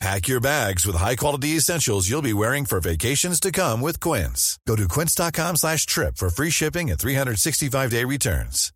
Pack your bags with high-quality essentials you'll be wearing for vacations to come with Quince. Go to quince.com slash trip for free shipping and 365-day returns.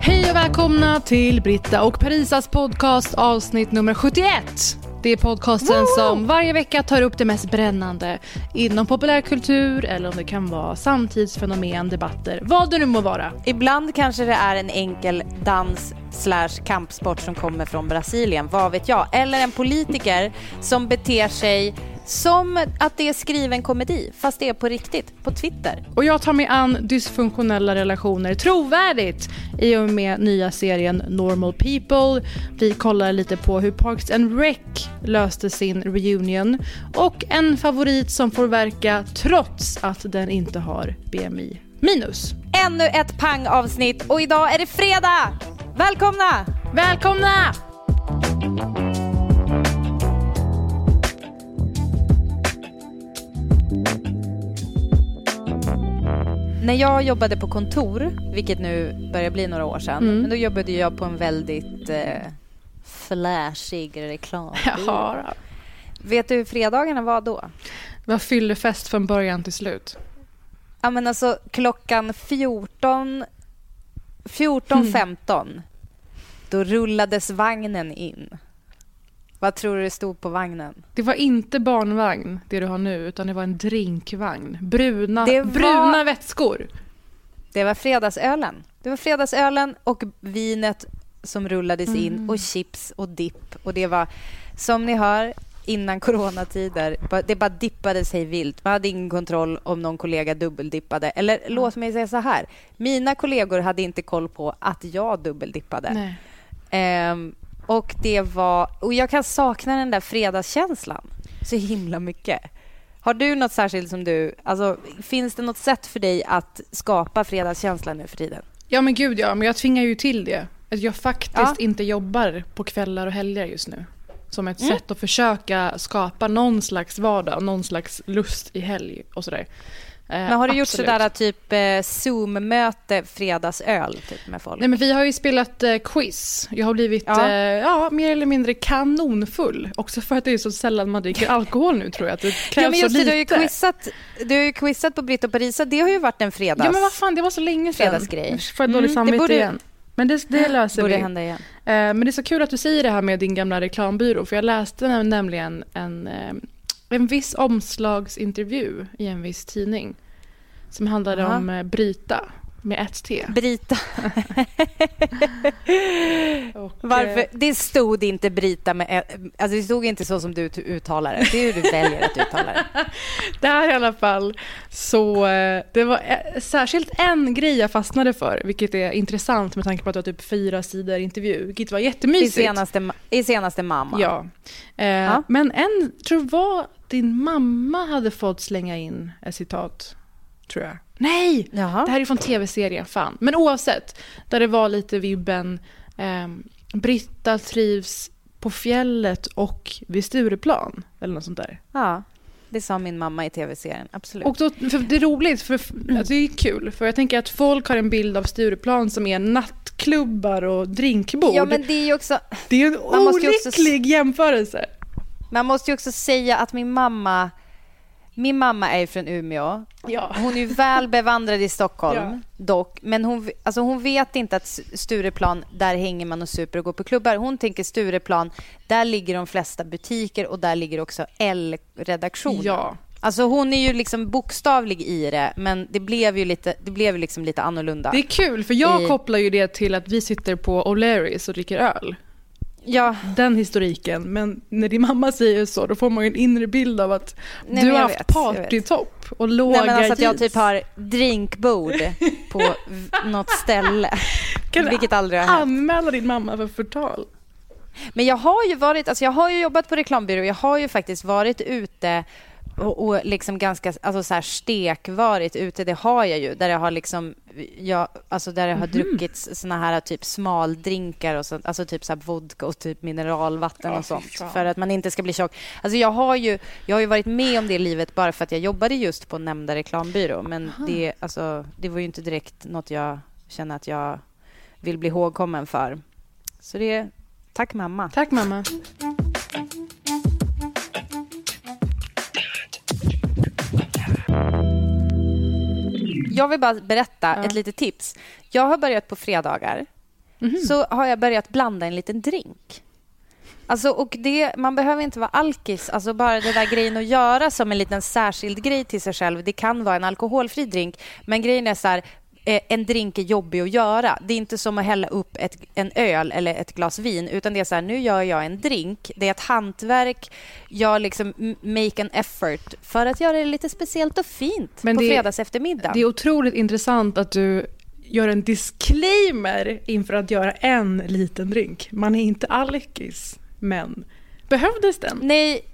Hej och välkomna till Britta och Parisas podcast avsnitt nummer 71. Det är podcasten som varje vecka tar upp det mest brännande inom populärkultur eller om det kan vara samtidsfenomen, debatter, vad det nu må vara. Ibland kanske det är en enkel dans slash kampsport som kommer från Brasilien, vad vet jag. Eller en politiker som beter sig som att det är skriven komedi, fast det är på riktigt, på Twitter. Och jag tar mig an dysfunktionella relationer trovärdigt i och med nya serien Normal People. Vi kollar lite på hur Parks and Rec löste sin reunion och en favorit som får verka trots att den inte har BMI minus. Ännu ett pangavsnitt och idag är det fredag! Välkomna! Välkomna! När jag jobbade på kontor, vilket nu börjar bli några år sedan, Mm. men då jobbade jag på en väldigt eh, flashig reklam. Jaha, då. Vet du hur fredagarna var då? Det var fyllefest från början till slut. Ja, men alltså klockan 14... 14.15 då rullades vagnen in. Vad tror du det stod på vagnen? Det var inte barnvagn, det du har nu, utan det var en drinkvagn. Bruna, var- bruna vätskor. Det var fredagsölen. Det var fredagsölen och vinet som rullades in och chips och dipp. Och det var, som ni hör, innan coronatider, det bara dippade sig vilt. Man hade ingen kontroll om någon kollega dubbeldippade. Eller låt mig säga så här. Mina kollegor hade inte koll på att jag dubbeldippade. Nej. Och det var... Och jag kan sakna den där fredagskänslan så himla mycket. Har du något särskilt som du... Alltså, finns det något sätt för dig att skapa fredagskänsla nu för tiden? Ja men gud ja, men jag tvingar ju till det. Att jag faktiskt Ja. inte jobbar på kvällar och helger just nu. Som ett sätt att försöka skapa någon slags vardag, någon slags lust i helg och sådär. Eh, Men har du gjort absolut. sådär typ eh, Zoom-möte, fredagsöl typ, med folk? Nej men vi har ju spelat eh, quiz. Jag har blivit Ja. eh, ja, mer eller mindre kanonfull. Också för att det är så sällan man dricker alkohol nu tror jag. Att det krävs ja, men just så det, du har ju lite. quizat, du har ju quizat på Britt och Parisa. Det har ju varit en fredags... Ja men vad fan, det var så länge sedan. Fredagsgrej. Får jag dåligt Mm, samvete borde- igen. Men det, det löser borde vi. hända igen. Eh, Men det är så kul att du säger det här med din gamla reklambyrå, för jag läste näm- nämligen en, eh, en viss omslagsintervju i en viss tidning som handlade Aha. om eh, Bryta med ett T. Brita. Och, Varför? eh, Det stod inte Brita med... ett- Alltså det stod inte så som du uttalar det. Det är hur du väljer att uttala det. Där i alla fall så eh, det var eh, särskilt en grej jag fastnade för, vilket är intressant med tanke på att det var typ fyra sidor intervju, vilket var I jättemysigt. senaste, ma- I senaste mamma. Ja. Eh, Men en, tror var din mamma hade fått slänga in ett citat, tror jag. Nej! Jaha. Det här är från tv-serien, fan. Men oavsett, där det var lite vibben, ehm, Britta trivs på fjället och vid Stureplan, eller något sånt där. Ja, det sa min mamma i tv-serien. Absolut. Och då, för det är roligt, för alltså det är kul, för jag tänker att folk har en bild av Stureplan som är nattklubbar och drinkbord. ja, men det är ju också... det är en ju också olycklig jämförelse. Man måste ju också säga att min mamma... min mamma är ju från Umeå. Ja. Hon är ju väl bevandrad i Stockholm, Ja. dock. Men hon, alltså hon vet inte att Stureplan, där hänger man och super och går på klubbar. Hon tänker Stureplan, där ligger de flesta butiker och där ligger också L-redaktionen. Ja. Alltså hon är ju liksom bokstavlig i det, men det blev ju lite, det blev liksom lite annorlunda. Det är kul, för jag I- kopplar ju det till att vi sitter på O'Larrys och dricker öl. Ja, Den historiken. Men när din mamma säger så, då får man ju en inre bild av att Nej, du har haft vet, partytopp och låga Nej, men alltså att jag typ har drinkbord på något ställe. Kan vilket aldrig har hänt. anmäla din mamma för förtal? Men jag har ju varit, alltså jag har ju jobbat på reklambyrå. Jag har ju faktiskt varit ute och, och liksom ganska alltså så här stekvarit ute. Det har jag ju. Där jag har liksom, jag, alltså där jag har Mhm. druckit såna här typ smaldrinkar och sånt. Alltså typ så vodka och typ mineralvatten Ja, och sånt. fan. För att man inte ska bli tjock. Alltså jag har ju, jag har ju varit med om det livet bara för att jag jobbade just på nämnda reklambyrå. Men det, alltså, det var ju inte direkt något jag känner att jag vill bli ihågkommen för. Så det, tack mamma. Tack mamma. Jag vill bara berätta ett litet tips. Jag har börjat på fredagar. Så har jag börjat blanda en liten drink. Alltså, och det, man behöver inte vara alkis. Alltså bara det där grejen att göra som en liten särskild grej till sig själv. Det kan vara en alkoholfri drink. Men grejen är så här, en drink är jobbig att göra. Det är inte som att hälla upp ett, en öl eller ett glas vin. Utan det är så här, nu gör jag en drink. Det är ett hantverk. Jag liksom make an effort för att göra det lite speciellt och fint Men på det- fredags eftermiddag. Det är otroligt intressant att du gör en disclaimer inför att göra en liten drink. Man är inte alkis, men behövdes den? Nej,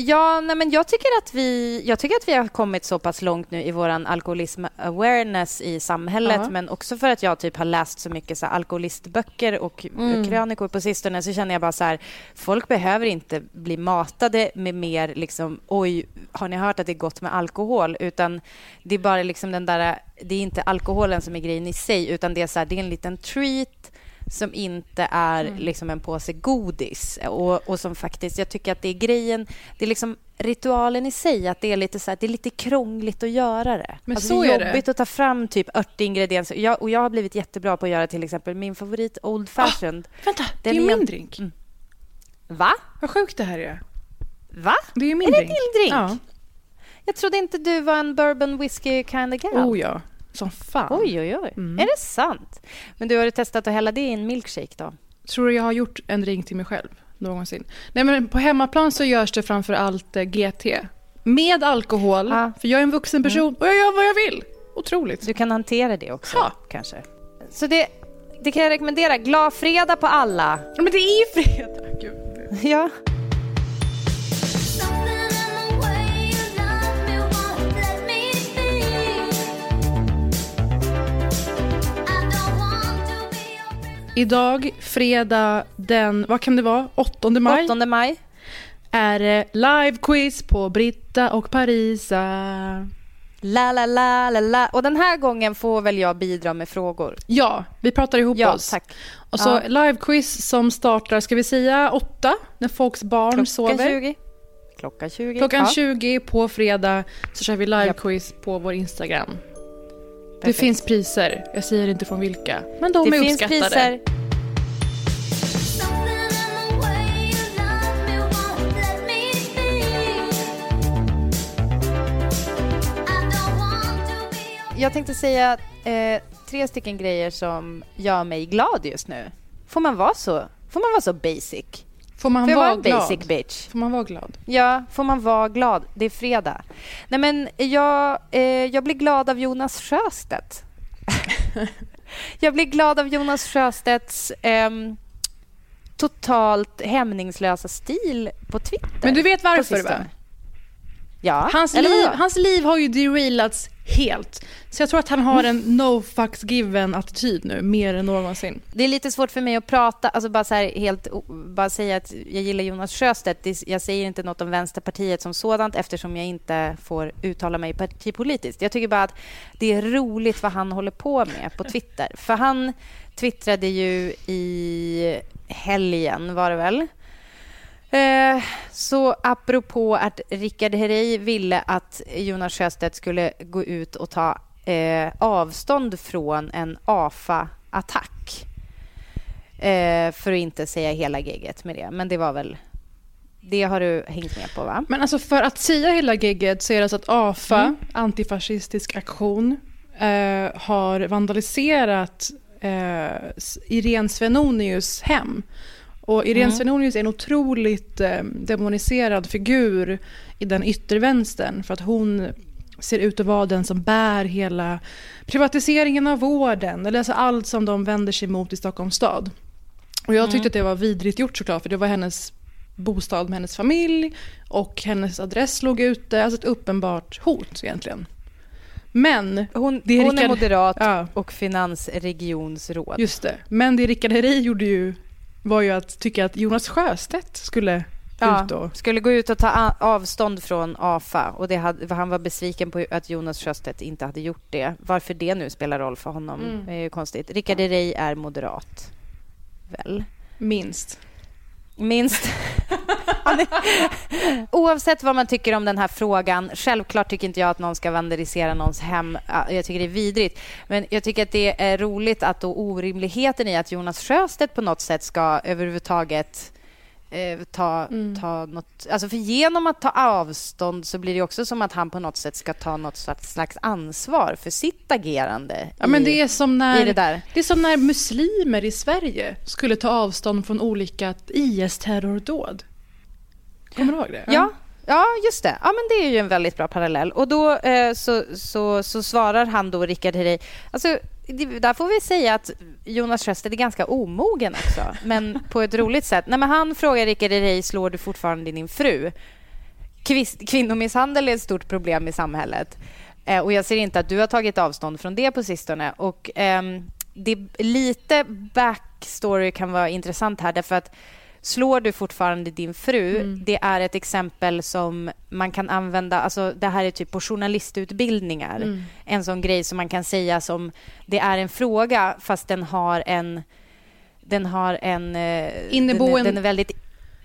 ja, nej men jag, tycker att vi, jag tycker att vi har kommit så pass långt nu i vår alkoholism awareness i samhället Ja. men också för att jag typ har läst så mycket så här, alkoholistböcker och Mm. krönikor på sistone så känner jag bara så här, folk behöver inte bli matade med mer liksom, oj, har ni hört att det är gott med alkohol? Utan det är bara liksom den där, det är inte alkoholen som är grejen i sig utan det är så här, det är en liten treat som inte är Mm. liksom en påse godis. Och, och som faktiskt, jag tycker att det är grejen, det är liksom ritualen i sig, att det är lite, så här, det är lite krångligt att göra det. Men alltså, så det är är det. jobbigt att ta fram typ 80 ingredienser. Jag, och jag har blivit jättebra på att göra till exempel min favorit Old Fashioned. Vänta, det är är- min drink. Mm. Va? Vad sjukt det här är. Va? Det är ju min Är det drink. din drink? Ja. Jag trodde inte du var en bourbon whisky kind of gal. Oh ja, som fan. Oj, oj, oj. Mm. Är det sant? Men du har ju testat att hälla det i en milkshake då? Tror du jag har gjort en drink till mig själv någonsin? Nej men på hemmaplan så görs det framför allt eh, GT. Med alkohol, Ja. för jag är en vuxen person och jag gör vad jag vill. Otroligt. Du kan hantera det också, Ja. kanske. Så det, det kan jag rekommendera. Glad fredag på alla! Men det är ju fredag. Gud. Ja. Idag, fredag den, vad kan det vara, 8 maj, 8 maj. är det live-quiz på Britta och Parisa. La, la, la, la, la. Och den här gången får väl jag bidra med frågor. Ja, vi pratar ihop Ja, oss. tack. Och så Ja. live-quiz som startar, ska vi säga åtta, när folks barn Klockan sover. 20. Klockan 20. Klockan ja. 20 på fredag så kör vi live-quiz på vår Instagram. Det Perfekt. finns priser, jag säger inte från vilka, men de Det är finns uppskattade. priser. Jag tänkte säga eh, tre stycken grejer som gör mig glad just nu. Får man vara så, får man vara så basic? Får man Får vara glad? basic bitch? Får man vara glad? Ja, får man vara glad? Det är fredag. Nej, men jag, eh, jag blir glad av Jonas Sjöstedt. jag blir glad av Jonas Sjöstedts ehm, totalt hämningslösa stil på Twitter. Men du vet varför va? Ja, Hans liv, hans liv har ju derailats helt. Så jag tror att han har en no fucks given attityd nu, mer än någonsin. Det är lite svårt för mig att prata, alltså bara så här helt, bara säga att jag gillar Jonas Sjöstedt. Jag säger inte något om Vänsterpartiet som sådant eftersom jag inte får uttala mig partipolitiskt. Jag tycker bara att det är roligt vad han håller på med på Twitter. För han twittrade ju i helgen, var det väl? Eh, så apropå att Rickard Herrey ville att Jonas Sjöstedt skulle gå ut och ta eh, avstånd från en AFA-attack. Eh, för att inte säga hela gegget med det. Men det var väl... Det har du hängt med på, va? Men alltså för att säga hela gigget så är det så att AFA, antifascistisk aktion, eh, har vandaliserat eh, Irene Svenonius hem. Och Irene Svenonius är en otroligt eh, demoniserad figur i den yttervänstern för att hon ser ut att vara den som bär hela privatiseringen av vården, eller alltså allt som de vänder sig mot i Stockholms stad. Och jag tyckte att det var vidrigt gjort såklart, för det var hennes bostad med hennes familj och hennes adress låg ute, alltså ett uppenbart hot egentligen. Men Hon, det hon är Rickard- moderat Ja. och finansregionsråd. Just det. Men det Rickard Herrey gjorde ju var ju att tycka att Jonas Sjöstedt skulle Ja, ut och... skulle gå ut och ta avstånd från AFA. Och det hade, han var besviken på att Jonas Sjöstedt inte hade gjort det. Varför det nu spelar roll för honom Mm. är ju konstigt. Rickard Herrey är moderat. Väl? Minst. Minst. Oavsett vad man tycker om den här frågan. Självklart tycker inte jag att någon ska vandalisera någons hem. Ja, Jag tycker det är vidrigt. Men jag tycker att det är roligt att då orimligheten i att Jonas Sjöstedt på något sätt ska överhuvudtaget eh, ta, Mm. ta något... Alltså för genom att ta avstånd så blir det också som att han på något sätt ska ta något slags ansvar för sitt agerande. Ja, men i, det är som när... det där. Det är som när muslimer i Sverige skulle ta avstånd från olika IS-terrordåd. Kommer du ihåg det? Ja, ja just det. Ja, men det är ju en väldigt bra parallell. Och då eh, så, så, så svarar han då, Rickard Herrey... Alltså, det, där får vi säga att Jonas Sjöstedt är ganska omogen också, men på ett roligt sätt. Nej, men han frågar Rickard Herrey, slår du fortfarande din fru? Kvist, kvinnomisshandel är ett stort problem i samhället. Eh, och jag ser inte att du har tagit avstånd från det på sistone. Och, ehm, det, lite backstory kan vara intressant här, därför att slår du fortfarande din fru, det är ett exempel som man kan använda, alltså det här är typ på journalistutbildningar, en sån grej som man kan säga som det är en fråga fast den har en den har en... eh, Inneboende- Den är, den är väldigt,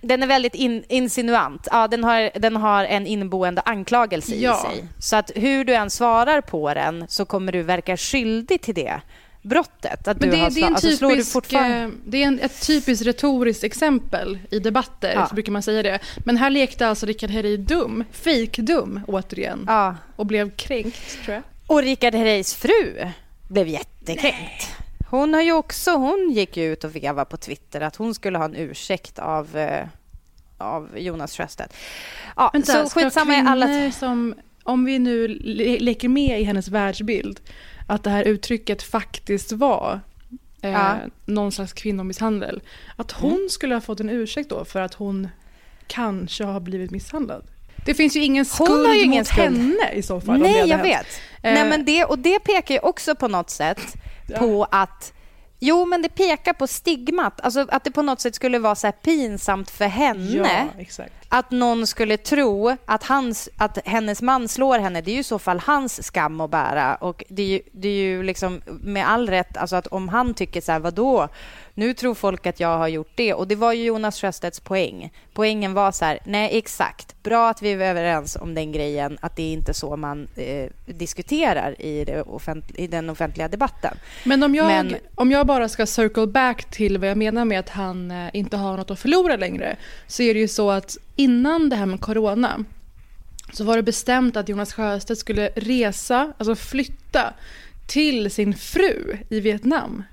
den är väldigt in, insinuant. Ja, den, har, den har en inneboende anklagelse Ja. i sig. Så att hur du än svarar på den så kommer du verka skyldig till det brottet. Att Men du det, har det är, en alltså, du typisk, fortfarande... eh, det är en, ett typiskt retoriskt exempel i debatter, Ja. så brukar man säga det. Men här lekte alltså Rickard Herrey dum, fake-dum återigen, Ja. och blev kränkt tror jag. Och Rickard Herreys fru blev jättekränkt. Hon har ju också, hon gick ut och vevade på Twitter att hon skulle ha en ursäkt av, eh, av Jonas Sjöstedt. Ja, Vänta, så skitsamma i alla... som, om vi nu le- leker med i hennes världsbild, att det här uttrycket faktiskt var eh, Ja. Mm. någon slags kvinnomisshandel, att hon skulle ha fått en ursäkt då för att hon kanske har blivit misshandlad. Det finns ju ingen Hon skuld har ju ingen mot skuld. henne i så fall. Nej, jag hänt. vet. Eh, Nej, men det, och det pekar ju också på något sätt på att Jo, men det pekar på stigmat. Alltså att det på något sätt skulle vara så här pinsamt för henne Ja, att någon skulle tro att, hans, att hennes man slår henne, det är ju i så fall hans skam att bära. Och det är ju, det är ju liksom med all rätt, alltså att om han tycker så här, vadå, nu tror folk att jag har gjort det. Och det var ju Jonas Sjöstedts poäng. Poängen var så här, nej exakt, bra att vi är överens om den grejen, att det är inte så man eh, diskuterar i, offent- i den offentliga debatten. Men om jag, Men- om jag bara ska circle back till vad jag menar med att han eh, inte har något att förlora längre så är det ju så att innan det här med corona så var det bestämt att Jonas Sjöstedt skulle resa, alltså flytta till sin fru i Vietnam.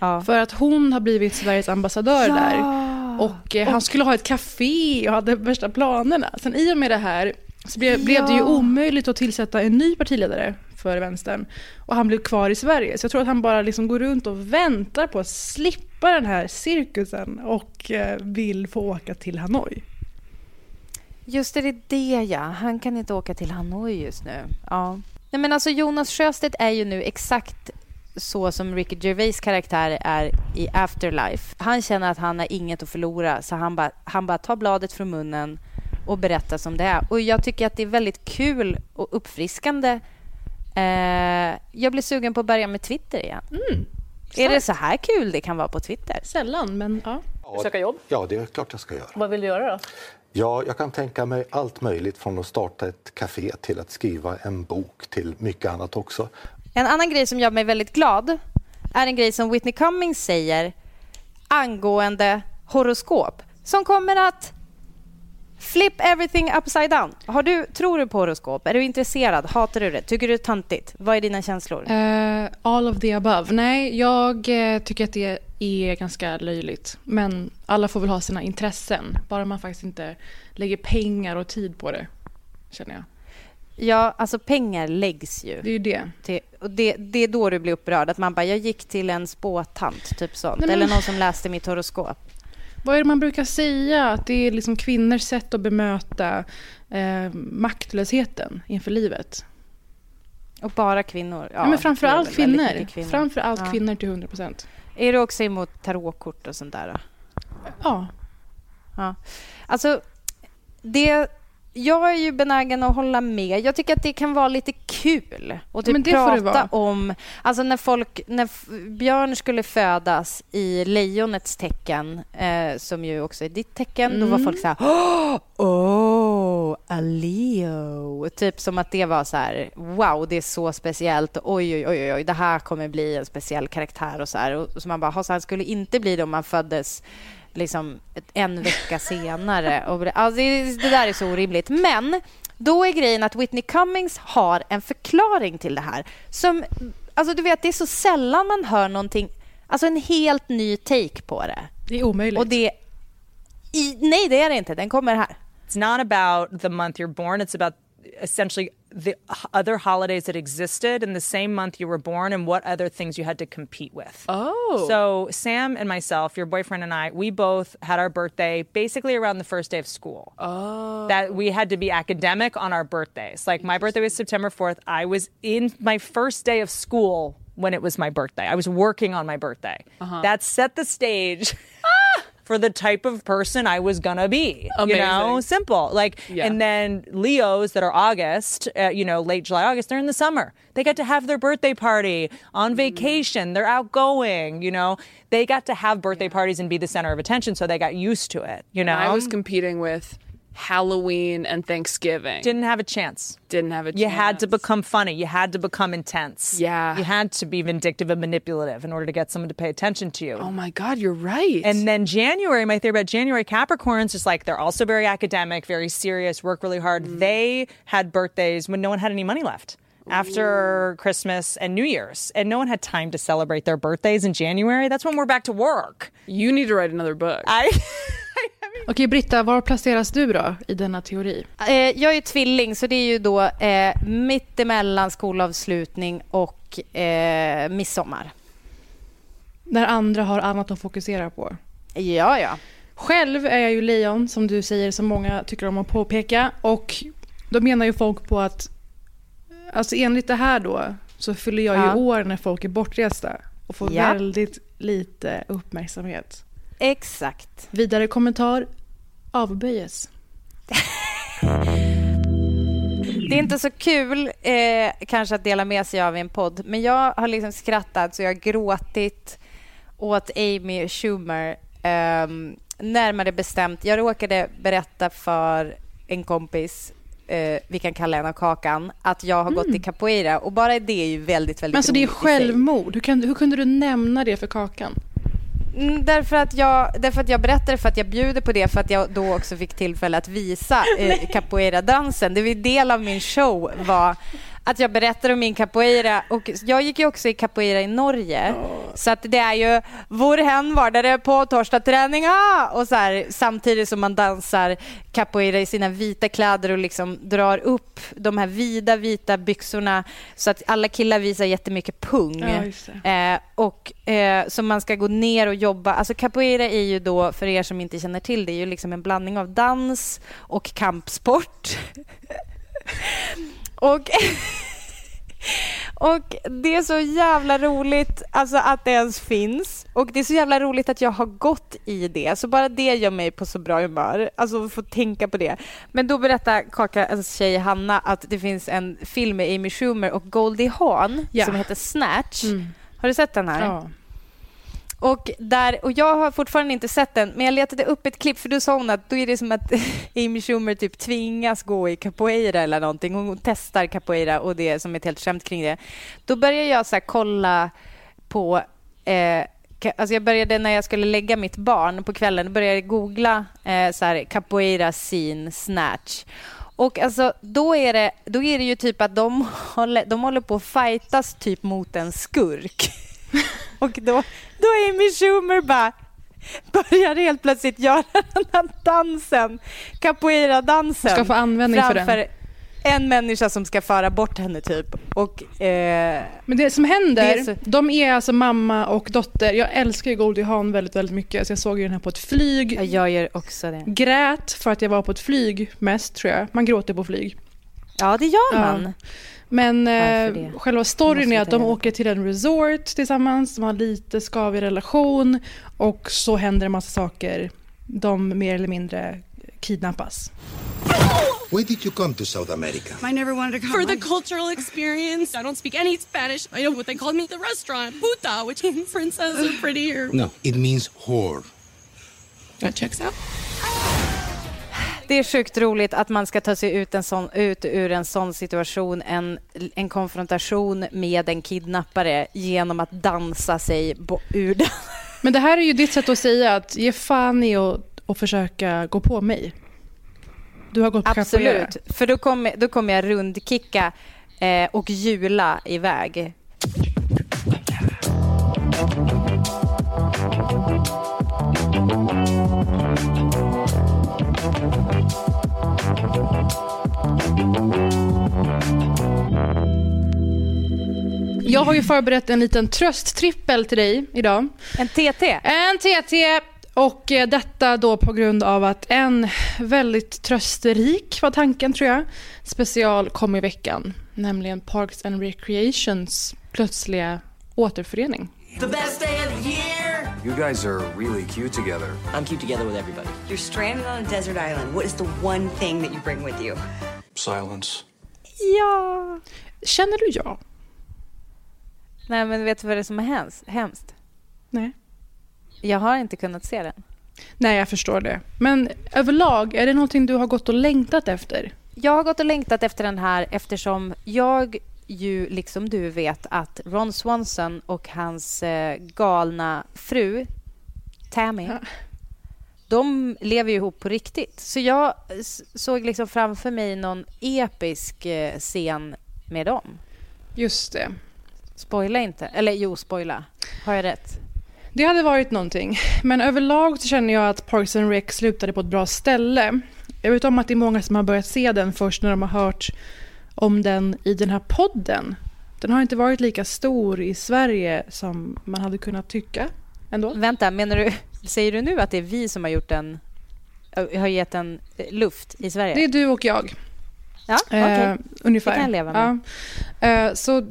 Ja. För att hon har blivit Sveriges ambassadör där. Och eh, han skulle ha ett café och hade värsta planerna. Sen i och med det här så blev, blev det ju omöjligt att tillsätta en ny partiledare för vänstern. Och han blev kvar i Sverige. Så jag tror att han bara liksom går runt och väntar på att slippa den här cirkusen och eh, vill få åka till Hanoi. Just det, det är det ja. Han kan inte åka till Hanoi just nu. Ja. Nej, men alltså Jonas Sjöstedt är ju nu exakt så som Ricky Gervais karaktär är i Afterlife. Han känner att han har inget att förlora, så han bara, han bara tar bladet från munnen och berättar som det är. Och jag tycker att det är väldigt kul och uppfriskande. Eh, jag blir sugen på att börja med Twitter igen. Är det så här kul det kan vara på Twitter? Sällan, men ja. Söka jobb? Ja, det är klart jag ska göra. Vad vill du göra då? Ja, jag kan tänka mig allt möjligt från att starta ett café till att skriva en bok till mycket annat också. En annan grej som gör mig väldigt glad är en grej som Whitney Cummings säger angående horoskop som kommer att flip everything upside down. Har du, tror du på horoskop? Är du intresserad? Hatar du det? Tycker du det är töntigt? Vad är dina känslor? Uh, all of the above. Nej, jag eh, tycker att det är ganska löjligt. Men alla får väl ha sina intressen. Bara man faktiskt inte lägger pengar och tid på det, känner jag. Ja, alltså pengar läggs ju. Det är ju det. Till, och det, det är då du blir upprörd. Att man bara, jag gick till en spåtant, typ sånt. Nej, Eller någon som läste mitt horoskop. Vad är det man brukar säga? Att det är liksom kvinnors sätt att bemöta eh, maktlösheten inför livet. Och bara kvinnor. Ja, Ja, men framför allt kvinnor. kvinnor. Framför allt Ja. kvinnor till 100 procent. Är du också emot tarotkort och sånt där? Då? Ja. Ja. Alltså, det, jag är ju benägen att hålla med. Jag tycker att det kan vara lite kul att typ prata om... Alltså när, folk, när Björn skulle födas i lejonets tecken, eh, som ju också är ditt tecken, då var Mm. folk så här... "Åh, Oh, a Leo. Typ som att det var så här, wow, det är så speciellt. Oj, oj, oj, oj, det här kommer bli en speciell karaktär och så här. Och så man bara, "Ha, så här skulle inte bli det om man föddes liksom en vecka senare. Och, alltså, det, det där är så orimligt. Men då är grejen att Whitney Cummings har en förklaring till det här. Som, alltså du vet, det är så sällan man hör någonting, alltså en helt ny take på det. Det är omöjligt. Och det... I, nej, det är det inte. Den kommer här. It's not about the month you're born. It's about essentially the other holidays that existed in the same month you were born and what other things you had to compete with. Oh. So Sam and myself, your boyfriend and I, we both had our birthday basically around the first day of school. Oh. That we had to be academic on our birthdays. Like my birthday was September 4th. I was in my first day of school when it was my birthday. I was working on my birthday. Uh-huh. That set the stage. For the type of person I was gonna be, you know, simple. Like, Yeah. and then Leos that are August, uh, you know, late July, August, they're in the summer. They get to have their birthday party on vacation. They're outgoing, you know. They got to have birthday parties and be the center of attention, so they got used to it, you know. I was competing with Halloween and Thanksgiving. Didn't have a chance. Didn't have a chance. You had to become funny. You had to become intense. Yeah. You had to be vindictive and manipulative in order to get someone to pay attention to you. Oh my God, you're right. And then January, my theory about January Capricorns is like they're also very academic, very serious, work really hard. Mm. They had birthdays when no one had any money left after Christmas and New Year's, and no one had time to celebrate their birthdays in January. That's when we're back to work. you need to write another book. I Okej, Britta, var placeras du då i denna teori? Eh, jag är tvilling, så det är ju då eh, mittemellan skolavslutning och eh, midsommar. När andra har annat att fokusera på. Ja, ja. Själv är jag ju lejon, som du säger, som många tycker om att påpeka. Och då menar ju folk på att, alltså enligt det här då, så fyller jag Ja. ju år när folk är bortresta och får Ja. väldigt lite uppmärksamhet. Exakt. Vidare kommentar avböjes. Det är inte så kul eh, kanske att dela med sig av i en podd, men jag har liksom skrattat så jag har gråtit åt Amy Schumer. ehm, närmare bestämt, jag råkade berätta för en kompis eh, vi kan kalla henne Kakan, att jag har gått i capoeira och bara det är ju väldigt, väldigt Men alltså det är roligt i sig. självmord. Hur, kan, hur kunde du nämna det för Kakan? Mm, därför, att jag, därför att jag berättade för att jag bjuder på det för att jag då också fick tillfälle att visa eh, capoeira-dansen. Det var en del av min show var att jag berättade om min capoeira och jag gick ju också i capoeira i Norge. Så att det är ju Vår hen var där på torsdagsträning ah! och så här, samtidigt som man dansar capoeira i sina vita kläder och liksom drar upp de här vida vita byxorna så att alla killar visar jättemycket pung. Det. Eh, och eh, så man ska gå ner och jobba. Alltså capoeira är ju då, för er som inte känner till det, är ju liksom en blandning av dans och kampsport. och, och det är så jävla roligt alltså, att det ens finns. Och det är så jävla roligt att jag har gått i det. Så bara det gör mig på så bra humör. Alltså få tänka på det. Men då berättar Kakas tjej Hanna att det finns en film med Amy Schumer och Goldie Hawn Ja. som heter Snatch. Mm. Har du sett den här? Ja. Och, där, och jag har fortfarande inte sett den, men jag letade upp ett klipp för då sa hon att då är det som att Amy Schumer typ tvingas gå i capoeira eller någonting. Hon testar capoeira och det är som ett helt skämt kring det. Då börjar jag så här kolla på eh, Alltså jag började när jag skulle lägga mitt barn på kvällen, då började jag googla eh, så här, capoeira scene snatch. Och alltså, då, är det, då är det ju typ att de håller, de håller på att fightas typ mot en skurk. Och då, då är Amy Schumer bara börjar helt plötsligt göra den här dansen, capoeira-dansen. Ska få användning för den. en människa som ska föra bort henne typ. Och, eh, Men det som händer, Det är så- de är alltså mamma och dotter. Jag älskar ju Goldie Hawn väldigt, väldigt mycket. Så jag såg ju den här på ett flyg. ja, jag gör också det. Grät för att jag var på ett flyg mest tror jag. Man gråter på flyg. Ja, det gör Ja. Men eh, själva storyn är att de åker till en resort tillsammans. De har lite skavig relation och så händer en massa saker. De mer eller mindre kidnappas. Why did you come to South America? I never wanted to come. For the cultural experience. I don't speak any Spanish. I know what they called me at the restaurant. Puta, which means princess or pretty or... No, it means whore. That checks out. Det är sjukt roligt att man ska ta sig ut, en sån, ut ur en sån situation, en, en konfrontation med en kidnappare genom att dansa sig ur den. Men det här är ju ditt sätt att säga att ge fan i att att försöka gå på mig. Du har gått på. Absolut, för då kommer, då kommer jag rundkicka eh, och jula iväg. Jag har ju förberett en liten trösttrippel till dig idag. En TT. En TT och eh, detta då på grund av att en väldigt trösterik var tanken tror jag, special kom i veckan. Nämligen Parks and Recreations plötsliga återförening. The best day of the year! You guys are really cute together. I'm cute together with everybody. You're stranded on a desert island. What is the one thing that you bring with you? Silence. Ja. Känner du ja? Nej, men vet du vad det är som är hems- hemskt? Nej. Jag har inte kunnat se den. Nej, jag förstår det. Men överlag, är det någonting du har gått och längtat efter? Jag har gått och längtat efter den här eftersom jag ju, liksom du, vet att Ron Swanson och hans eh, galna fru Tammy, de lever ju ihop på riktigt. Så jag såg liksom framför mig någon episk eh, scen med dem. Just det. Spoila inte. Eller jo, spoila. Har jag rätt? Det hade varit någonting. Men överlag så känner jag att Parks and Rec slutade på ett bra ställe. Jag vet om att det är många som har börjat se den först när de har hört om den i den här podden. Den har inte varit lika stor i Sverige som man hade kunnat tycka ändå. Vänta, menar du, säger du nu att det är vi som har gjort den, har gett den eh, luft i Sverige? Det är du och jag. Ja, okej. Eh, ungefär. Det kan jag leva med. Ja. Eh, så,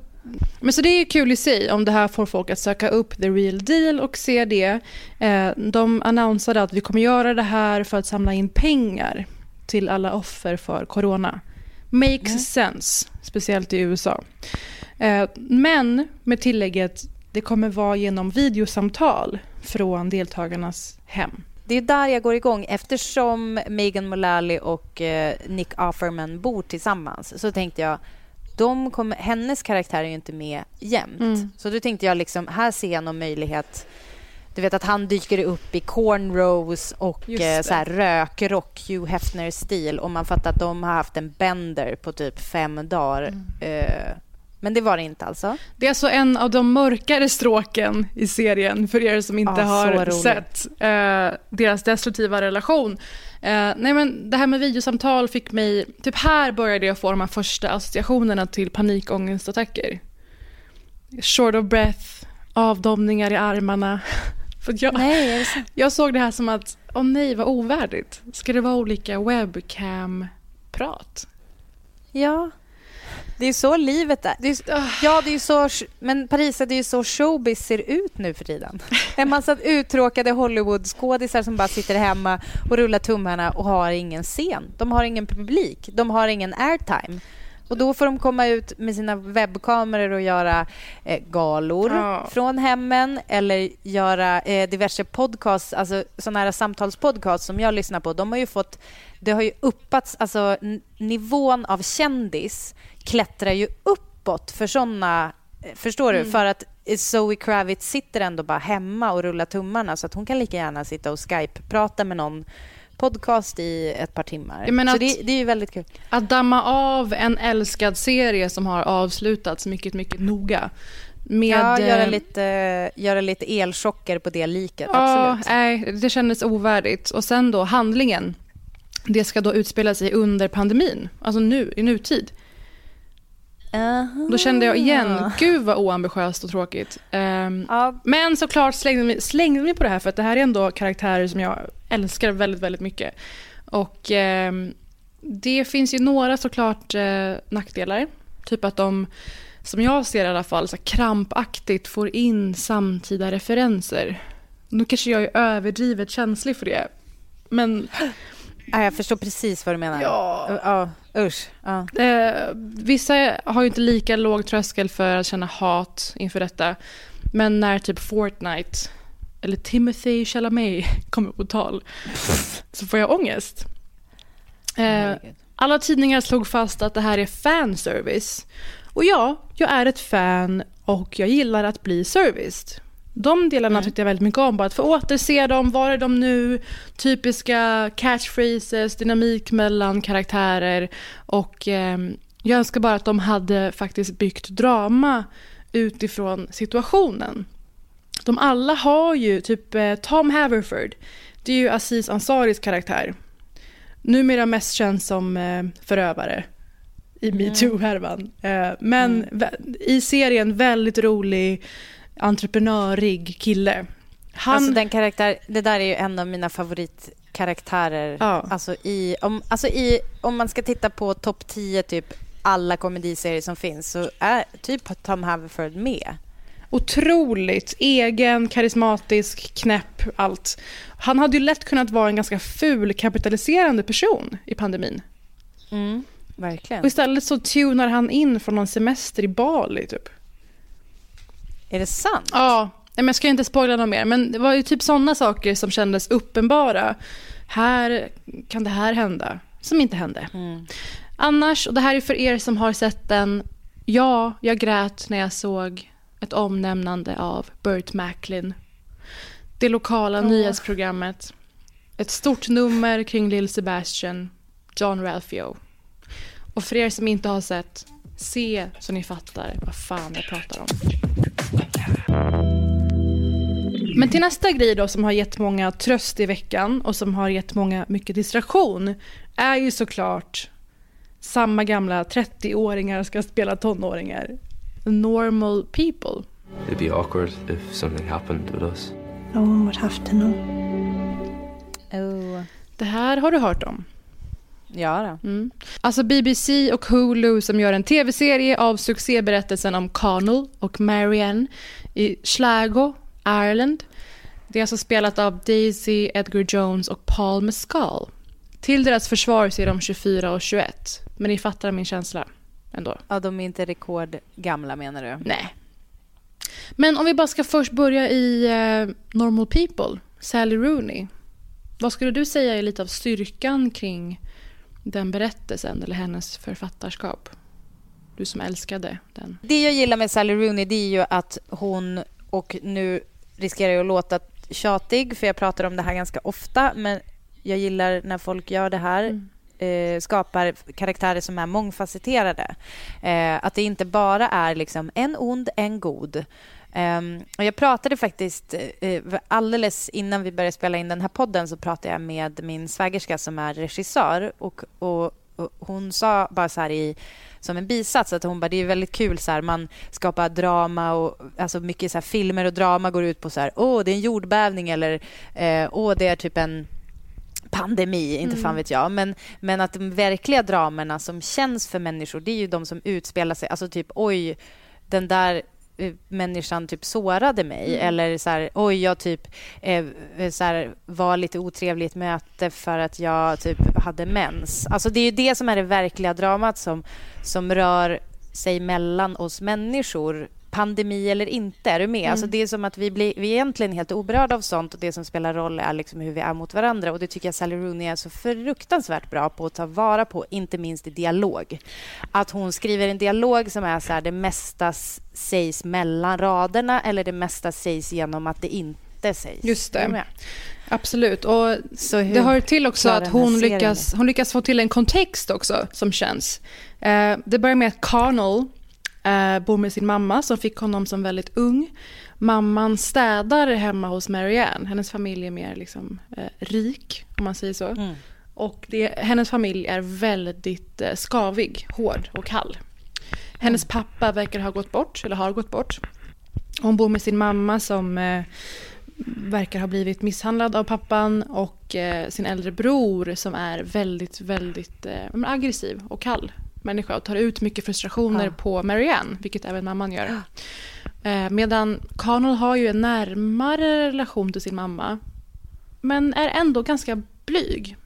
men så det är kul i sig om det här får folk att söka upp the real deal och se det. Eh, de annonsade att vi kommer göra det här för att samla in pengar till alla offer för corona. Makes sense, speciellt i USA. Eh, men med tillägget, det kommer vara genom videosamtal från deltagarnas hem. Det är där jag går igång. Eftersom Megan Mullally och eh, Nick Offerman bor tillsammans så tänkte jag de kommer, hennes karaktär är ju inte med jämt. Mm. Så då tänkte jag liksom, här ser jag någon möjlighet. Du vet att han dyker upp i cornrows och eh, så här rökrock, Hugh Hefner-stil. Och man fattar att de har haft en bender på typ fem dagar. Mm. Eh, men det var det inte alltså. Det är alltså en av de mörkare stråken i serien för er som inte så har sett eh, deras destruktiva relation. Eh, nej men det här med videosamtal fick mig, typ här började jag få de här första associationerna till panikångestattacker. Short of breath, avdomningar i armarna. För jag, Nej, sant? jag såg det här som att, åh nej vad ovärdigt. Ska det vara olika webcam-prat? Ja. Det är så livet är. Det är, ja, det är så, men Paris, det är så showbiz ser ut nu för tiden. En massa uttråkade Hollywood-skådisar som bara sitter hemma och rullar tummarna och har ingen scen. De har ingen publik. De har ingen airtime. Och då får de komma ut med sina webbkameror och göra eh, galor Ja. från hemmen eller göra eh, diverse podcasts, alltså sådana här samtalspodcasts som jag lyssnar på. De har ju fått, det har ju uppats, alltså nivån av kändis klättrar ju uppåt för sådana Förstår du? Mm. För att Zoe Kravitz sitter ändå bara hemma och rullar tummarna så att hon kan lika gärna sitta och Skype-prata med någon podcast i ett par timmar. Så att- det, det är ju väldigt kul. Att damma av en älskad serie som har avslutats mycket, mycket noga. Med, ja, göra eh, lite, göra lite elchocker på det liket. Ja, Absolut. nej, det kändes ovärdigt. Och sen då handlingen. Det ska då utspela sig under pandemin, alltså nu, i nutid. Då kände jag igen, gud vad oambitiöst och tråkigt. Ehm, Men såklart slängde mig, slängde mig på det här för att det här är ändå karaktärer som jag älskar väldigt, väldigt mycket. Och ehm, det finns ju några såklart eh, nackdelar. Typ att de, som jag ser i alla fall, så krampaktigt får in samtida referenser. Nu kanske jag är överdrivet känslig för det. Men... Ja, jag förstår precis vad du menar. Ja. ja usch. Ja. Eh, vissa har ju inte lika låg tröskel för att känna hat inför detta. Men när typ Fortnite eller Timothy Chalamet kommer på tal så får jag ångest. Eh, alla tidningar slog fast att det här är fanservice. Och ja, jag är ett fan och jag gillar att bli serviced. De delarna tyckte jag väldigt mycket om. Bara att få återse dem, var är de nu? Typiska catchphrases, dynamik mellan karaktärer. Och ehm, jag önskar bara att de hade faktiskt byggt drama utifrån situationen. De alla har ju, typ eh, Tom Haverford, det är ju Aziz Ansaris karaktär. Numera mest känd som eh, förövare i metoo-härvan. Eh, men vä- i serien väldigt rolig, entreprenörig kille. Han, Alltså den karaktär, det där är ju en av mina favoritkaraktärer. Ja. Alltså i, om, alltså i, om man ska titta på topp 10 typ alla komediserier som finns så är typ Tom Haverford med. Otroligt egen, karismatisk, knäpp, allt. Han hade ju lätt kunnat vara en ganska ful, kapitaliserande person i pandemin. Mm, verkligen. Och istället så tunar han in från någon semester i Bali, typ. Är det sant? Ja, men jag ska inte spoila något mer, men det var ju typ sådana saker som kändes uppenbara. Här kan det här hända, som inte hände. Annars, och det här är för er som har sett den, ja, jag grät när jag såg ett omnämnande av Burt Macklin. Det lokala nyhetsprogrammet. Ett stort nummer kring Lil Sebastian, John Ralphio. Och för er som inte har sett, se så ni fattar vad fan jag pratar om. Men till nästa grej då som har gett många tröst i veckan och som har gett många mycket distraktion är ju såklart samma gamla 30-åringar ska spela tonåringar. Normal people. It'd be awkward if something happened with us. No one would have to know. Oh. Det här har du hört om. Ja då. Mm. Alltså BBC och Hulu som gör en tv-serie av succéberättelsen om Connell och Marianne i Sligo, Ireland. Det är alltså spelat av Daisy Edgar Jones och Paul Mescal. Till deras försvar så är de 24 och 21. Men ni fattar min känsla ändå. Ja, de är inte rekordgamla menar du? Nej. Men om vi bara ska först börja i eh, Normal People, Sally Rooney. Vad skulle du säga är lite av styrkan kring den berättelsen eller hennes författarskap? Du som älskade den. Det jag gillar med Sally Rooney det är ju att hon, och nu riskerar jag att låta tjatig för jag pratar om det här ganska ofta, men jag gillar när folk gör det här. Eh, skapar karaktärer som är mångfacetterade. Eh, att det inte bara är liksom en ond, en god. Ehm, och jag pratade faktiskt eh, alldeles innan vi började spela in den här podden så pratade jag med min svägerska som är regissör och, och, och hon sa bara så här i som en bisats att hon bara det är väldigt kul så här man skapar drama och alltså mycket så här filmer och drama går ut på så här åh det är en jordbävning eller eh, åh det är typ en pandemi, inte Mm. fan vet jag. Men, men att de verkliga dramerna som känns för människor, det är ju de som utspelar sig, alltså typ oj, den där människan typ sårade mig Mm. eller så här, oj, jag typ eh, eh, så här, var lite otrevlig i ett möte för att jag typ hade mens. Alltså det är ju det som är det verkliga dramat som, som rör sig mellan oss människor pandemi eller inte. Är du med? Mm. Alltså det är som att vi, blir, vi är egentligen helt oberörda av sånt och det som spelar roll är liksom hur vi är mot varandra. Och Det tycker jag Sally Rooney är så fruktansvärt bra på att ta vara på, inte minst i dialog. Att hon skriver en dialog som är så här, det mesta sägs mellan raderna eller det mesta sägs genom att det inte sägs. Just det. Absolut. Och det hör till också att hon lyckas, hon lyckas få till en kontext också som känns. Eh, det börjar med att Carnal eh, bor med sin mamma som fick honom som väldigt ung. Mamman städar hemma hos Marianne. Hennes familj är mer liksom, eh, rik, om man säger så. Mm. Och det, hennes familj är väldigt eh, skavig, hård och kall. Hennes pappa verkar ha gått bort, eller har gått bort. Hon bor med sin mamma som eh, verkar ha blivit misshandlad av pappan och eh, sin äldre bror som är väldigt, väldigt eh, aggressiv och kall människa och tar ut mycket frustrationer Ja. på Marianne, vilket även mamman gör. Eh, medan Connell har ju en närmare relation till sin mamma men är ändå ganska blyg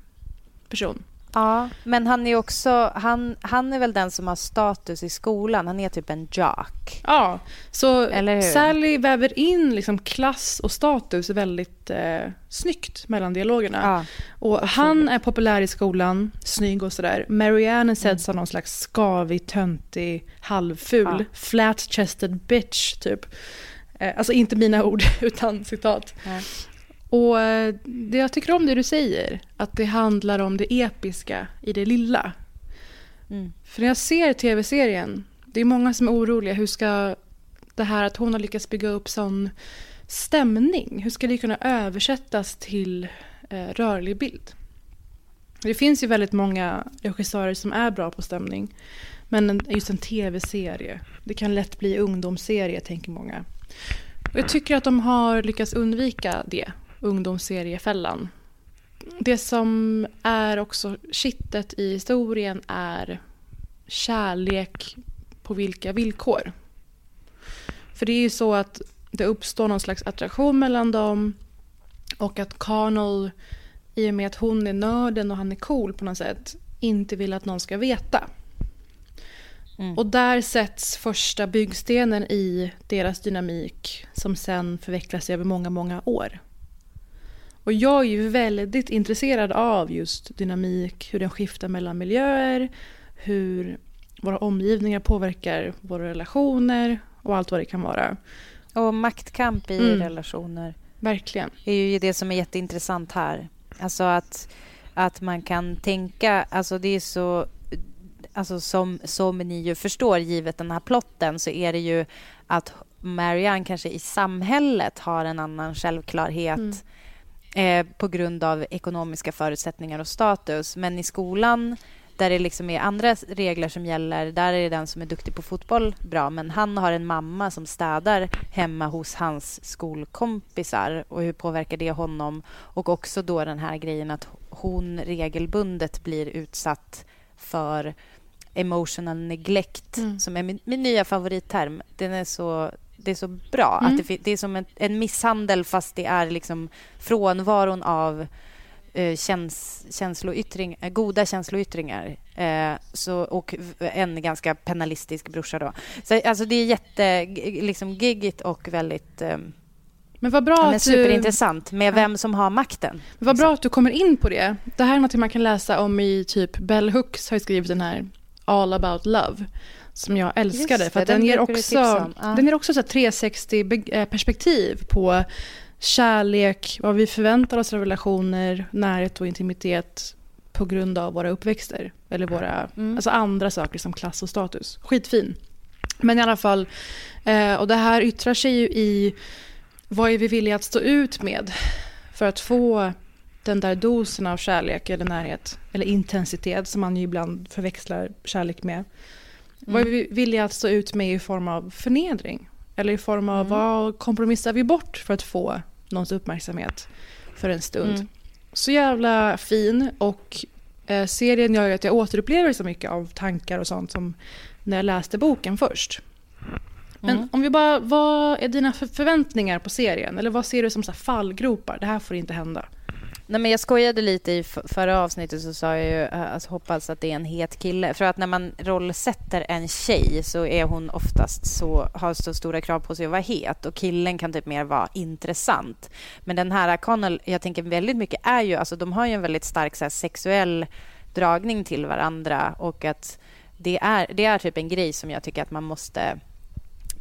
person. Ja, men han är också... Han, han är väl den som har status i skolan. Han är typ en jock. Ja, så? Sally väver in liksom klass och status väldigt eh, snyggt mellan dialogerna. och han är populär i skolan, snygg och sådär. Marianne är sedd som någon slags skavig, töntig, halvful, Ja. flat-chested bitch typ. Eh, alltså inte mina ord, utan citat. Och eh, det jag tycker om det du säger, att det handlar om det episka i det lilla. Mm. För när jag ser tv-serien, det är många som är oroliga. Hur ska det här att hon har lyckats bygga upp sån stämning, hur ska det kunna översättas till eh, rörlig bild? Det finns ju väldigt många regissörer som är bra på stämning. Men en- just en tv-serie, det kan lätt bli ungdomsserie, tänker många. Och jag tycker att de har lyckats undvika det, ungdomsseriefällan. Det som är också kittet i historien är kärlek på vilka villkor. För det är ju så att det uppstår någon slags attraktion mellan dem och att Carnal, i och med att hon är nörden och han är cool på något sätt, inte vill att någon ska veta. Och där sätts första byggstenen i deras dynamik som sen förvecklas över många, många år. Och jag är ju väldigt intresserad av just dynamik, hur den skiftar mellan miljöer, hur våra omgivningar påverkar våra relationer och allt vad det kan vara. Och maktkamp i Mm. relationer. Verkligen. Det är ju det som är jätteintressant här. Alltså att, att man kan tänka... Alltså det är så... Alltså som, som ni ju förstår, givet den här plotten, så är det ju att Marianne kanske i samhället har en annan självklarhet eh, på grund av ekonomiska förutsättningar och status. Men i skolan, där det liksom är andra regler som gäller, där är det den som är duktig på fotboll bra. Men han har en mamma som städar hemma hos hans skolkompisar. Och hur påverkar det honom? Och också då den här grejen att hon regelbundet blir utsatt för emotional neglect, som är min, min nya favoritterm. Den är så, det är så bra. Mm. Att det, det är som en, en misshandel fast det är liksom frånvaron av eh, käns, känsloyttring, eh, goda känsloyttringar. Eh, så, och en ganska penalistisk brorsa. Då. Så, alltså, det är jätte liksom, giggigt och väldigt eh, Men vad bra ja, men att du- superintressant med vem som har makten. Men Vad bra att du kommer in på det. Det här är något man kan läsa om i typ Bell Hooks har skrivit den här All about love som jag älskade. Just för det, den, den ger också. Ja. den ger också så här 360 be- eh, perspektiv på kärlek, vad vi förväntar oss av relationer, närhet och intimitet på grund av våra uppväxter. Eller våra, Mm. alltså andra saker som klass och status. Skitfin. Men i alla fall, eh, och det här yttrar sig ju i vad är vi villiga att stå ut med för att få den där dosen av kärlek eller närhet eller intensitet som man ju ibland förväxlar kärlek med. Vad är vi villiga att stå ut med i form av förnedring? Eller i form av vad kompromissar vi bort för att få någons uppmärksamhet för en stund? Mm. Så jävla fin och eh, serien gör ju att jag återupplever så mycket av tankar och sånt som när jag läste boken först. Men Mm. om vi bara, vad är dina för- förväntningar på serien? Eller vad ser du som så fallgropar? Det här får inte hända. Nej, men jag skojade lite i förra avsnittet så sa jag ju eh, alltså, hoppas att det är en het kille. För att när man rollsätter en tjej så är hon oftast så, har så stora krav på sig att vara het och killen kan typ mer vara intressant. Men den här Connell, jag tänker väldigt mycket är ju, alltså de har ju en väldigt stark så här, sexuell dragning till varandra och att det är, det är typ en grej som jag tycker att man måste,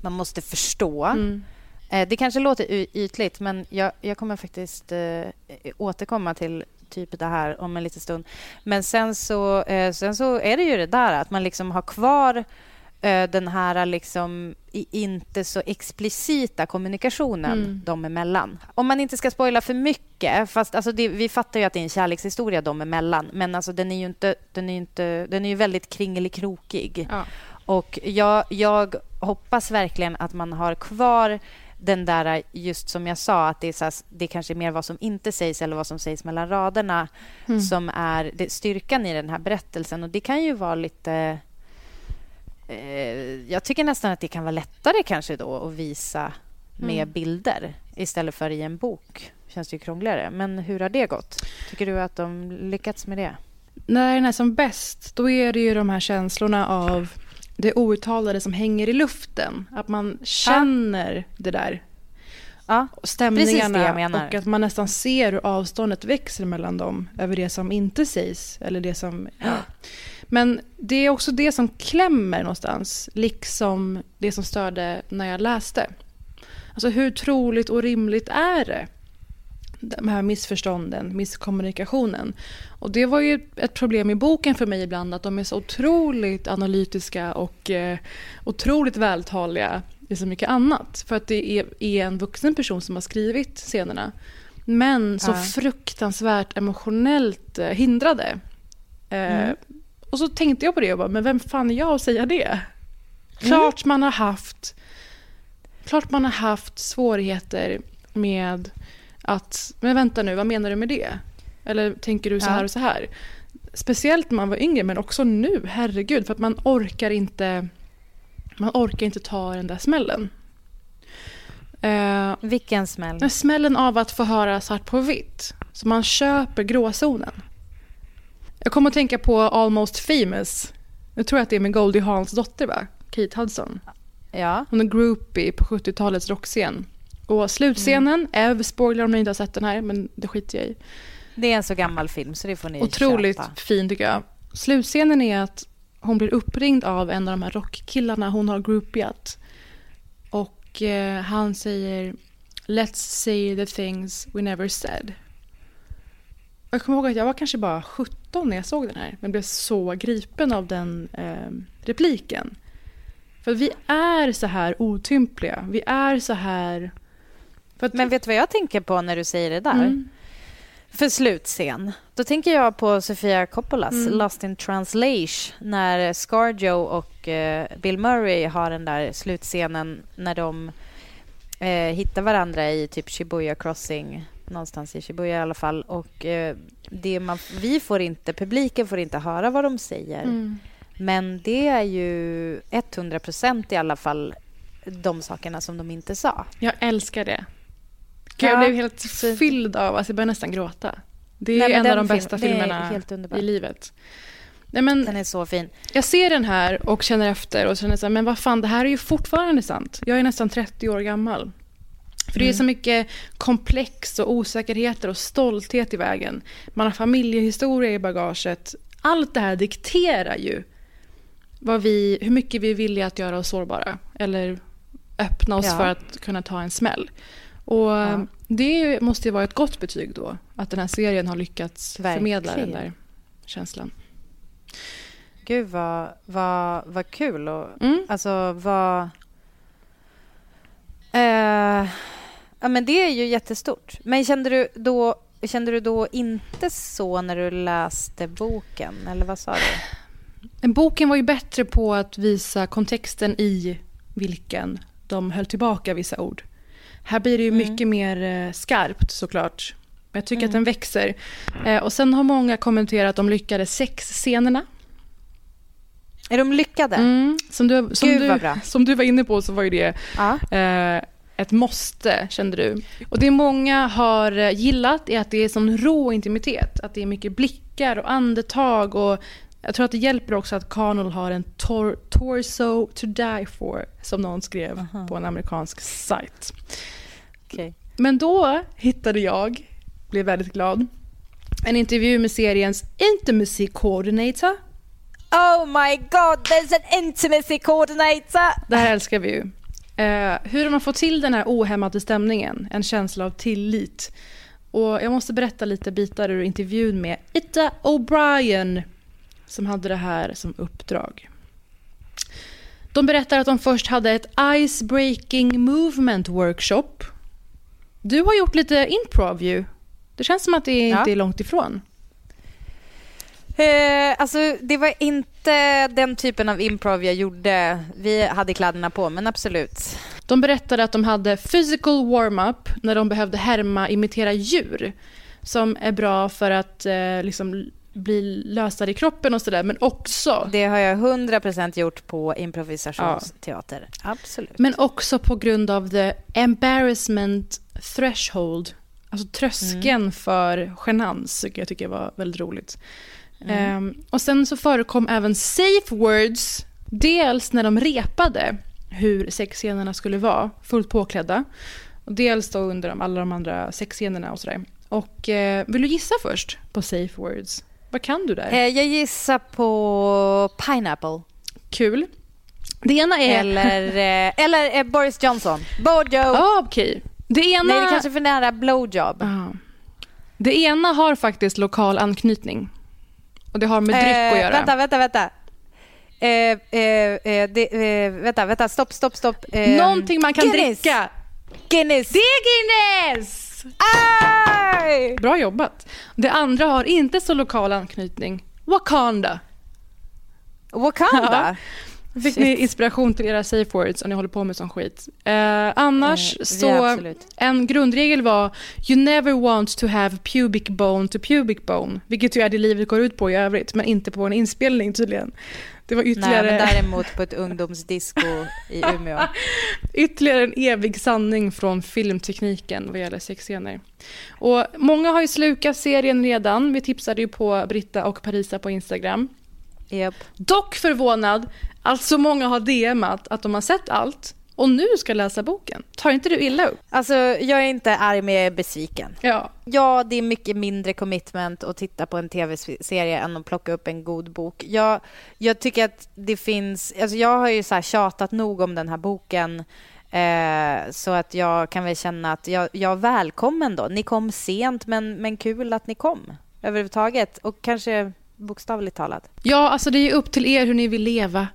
man måste förstå. Mm. Eh, Det kanske låter ytligt, men jag, jag kommer faktiskt eh, återkomma till typ det här om en liten stund. Men sen så, eh, sen så är det ju det där att man liksom har kvar eh, den här liksom inte så explicita kommunikationen Mm. dem emellan. Om man inte ska spoila för mycket, fast alltså det, vi fattar ju att det är en kärlekshistoria dem emellan, men alltså den är ju inte, den är inte, den är ju väldigt kringelikrokig. Ja. Och jag, jag hoppas verkligen att man har kvar den där, just som jag sa, att det är, så här, det kanske är mer vad som inte sägs eller vad som sägs mellan raderna Mm. som är det, styrkan i den här berättelsen. Och det kan ju vara lite... Eh, jag tycker nästan att det kan vara lättare kanske då att visa med Mm. bilder istället för i en bok. känns det ju krångligare. Men hur har det gått? Tycker du att de lyckats med det? När den är som bäst, då är det ju de här känslorna av det outtalade som hänger i luften. Att man känner det där. Ja, stämningarna det och att man nästan ser hur avståndet växer mellan dem över det som inte sägs. Eller det som, ja. Men det är också det som klämmer någonstans, liksom det som störde när jag läste. Alltså hur troligt och rimligt är det? De här missförstånden, misskommunikationen. Och det var ju ett problem i boken för mig ibland, att de är så otroligt analytiska och eh, otroligt vältaliga i så mycket annat. För att det är, är en vuxen person som har skrivit scenerna. Men så Ja. fruktansvärt emotionellt eh, hindrade. Eh, Mm. Och så tänkte jag på det och bara, men vem fan är jag att säga det? Klart man har haft Klart man har haft svårigheter med att, men vänta nu, vad menar du med det? Eller tänker du så här och så här? Speciellt när man var yngre, men också nu, herregud, för att man orkar inte man orkar inte ta den där smällen. Eh, Vilken smäll? smällen av att få höra svart på vitt. Så man köper gråzonen. Jag kommer att tänka på Almost famous. Jag tror att det är med Goldie Hawns dotter, va? Kate Hudson. Ja. Hon är groupie på 70-talets rockscen. Och slutscenen, Mm. Ev, spoiler om ni inte har sett den här, men det skiter jag i. Det är en så gammal film, så det får ni Otroligt köpa. fin tycker jag. Slutscenen är att hon blir uppringd av en av de här rockkillarna hon har groupiat. Och eh, han säger Let's say the things we never said. Jag kommer ihåg att jag var kanske bara 17 när jag såg den här. Men blev så gripen av den eh, repliken. För vi är så här otympliga. Vi är så här... Att, Men vet du vad jag tänker på när du säger det där? Mm. För slutscen. Då tänker jag på Sofia Coppolas Mm. Lost in translation när Scarjo och eh, Bill Murray har den där slutscenen när de eh, hittar varandra i typ Shibuya Crossing någonstans i Shibuya i alla fall. Och eh, det man, vi får inte, publiken får inte höra vad de säger. Mm. Men det är ju 100 procent i alla fall de sakerna som de inte sa. Jag älskar det. Gud, Ja, jag blev helt fylld av, alltså jag började nästan gråta. Det är Nej, en av de bästa film- filmerna i livet. Nej, men Den är så fin. jag ser den här och känner efter och känner så här, men vad fan, det här är ju fortfarande sant. Jag är nästan 30 år gammal. För det är Mm. så mycket komplex och osäkerheter och stolthet i vägen. Man har familjehistoria i bagaget. Allt det här dikterar ju vad vi, hur mycket vi är villiga att göra oss sårbara. Eller öppna oss Ja. för att kunna ta en smäll. Och Ja. det måste ju vara ett gott betyg då. Att den här serien har lyckats förmedla den Verkligen. där känslan. Gud, vad, vad, vad kul. Och, Mm. Alltså, vad... Eh, ja, men det är ju jättestort. Men kände du, då, kände du då inte så när du läste boken? Eller vad sa du? Boken var ju bättre på att visa kontexten i vilken de höll tillbaka vissa ord. Här blir det ju Mm. mycket mer eh, skarpt såklart. Men jag tycker att Mm. den växer. Eh, och sen har många kommenterat att de lyckades sexscenerna. Är de lyckade? Mm, som, du, som, Gud, du, vad bra. som du var inne på så var ju det eh, ett måste, kände du. Och det många har eh, gillat är att det är sån rå intimitet. Att det är mycket blickar och andetag. Och jag tror att det hjälper också att Connell har en tor- torso to die for, som någon skrev på en amerikansk sajt. Okej. Men då hittade jag, blev väldigt glad, en intervju med seriens intimacy coordinator. Oh my god, there's an intimacy coordinator! Det här älskar vi ju. Eh, hur man fått till den här ohämmade stämningen? En känsla av tillit. Och jag måste berätta lite bitar ur intervjun med Ita O'Brien som hade det här som uppdrag. De berättar att de först hade ett ice-breaking movement workshop. Du har gjort lite improv ju. Det känns som att det Ja. inte är långt ifrån. Eh, alltså, det var inte den typen av improv jag gjorde. Vi hade kläderna på, men absolut. De berättade att de hade physical warm-up när de behövde härma, imitera djur. Som är bra för att eh, liksom bli lösare i kroppen och sådär. Men också, Det har jag 100% gjort på improvisationsteater. Absolut. men också på grund av the embarrassment threshold. Alltså tröskeln för genans, vilket jag tycker var väldigt roligt. Mm. Ehm, och sen så förekom även safe words. Dels när de repade hur sexscenerna skulle vara, fullt påklädda. Och dels då under de, alla de andra sexscenerna och sådär. Och eh, vill du gissa först på safe words? Vad kan du där? Eh, jag gissar på pineapple. Kul. Det ena är... Eller, eh, eller eh, Boris Johnson. Bojo. Ja, okej. Det ena... Nej, det kanske är för nära blowjob. Ja. Det ena har faktiskt lokal anknytning. Och det har med dryck Eh, att göra. Vänta, vänta, vänta. Eh, eh, det, vänta, vänta, stopp, stopp, stopp. Eh, Någonting man kan Guinness. dricka. Guinness. Det är Guinness! Aj! Bra jobbat. Det andra har inte så lokal anknytning. Wakanda. Wakanda? Fick ni inspiration till era safe words om ni håller på med sån skit? Eh, annars Eh, så, absolut. en grundregel var You never want to have pubic bone to pubic bone. Vilket ju är det livet går ut på i övrigt, men inte på en inspelning tydligen. Det var ytterligare, Nej, men däremot på ett ungdomsdisco i Umeå. ytterligare en evig sanning från filmtekniken vad gäller sexscener. Och många har ju slukat serien redan. Vi tipsade ju på Britta och Parisa på Instagram. Yep. Dock förvånad att så många har DMat att de har sett allt och nu ska läsa boken. Tar inte du illa upp? Alltså, jag är inte arg, men jag är besviken. Ja. Ja, det är mycket mindre commitment att titta på en tv-serie än att plocka upp en god bok. Jag, jag tycker att det finns... Alltså jag har ju så här tjatat nog om den här boken eh, så att jag kan väl känna att jag, jag är välkommen då. Ni kom sent, men, men kul att ni kom överhuvudtaget. Och kanske bokstavligt talat. Ja, alltså det är upp till er hur ni vill leva.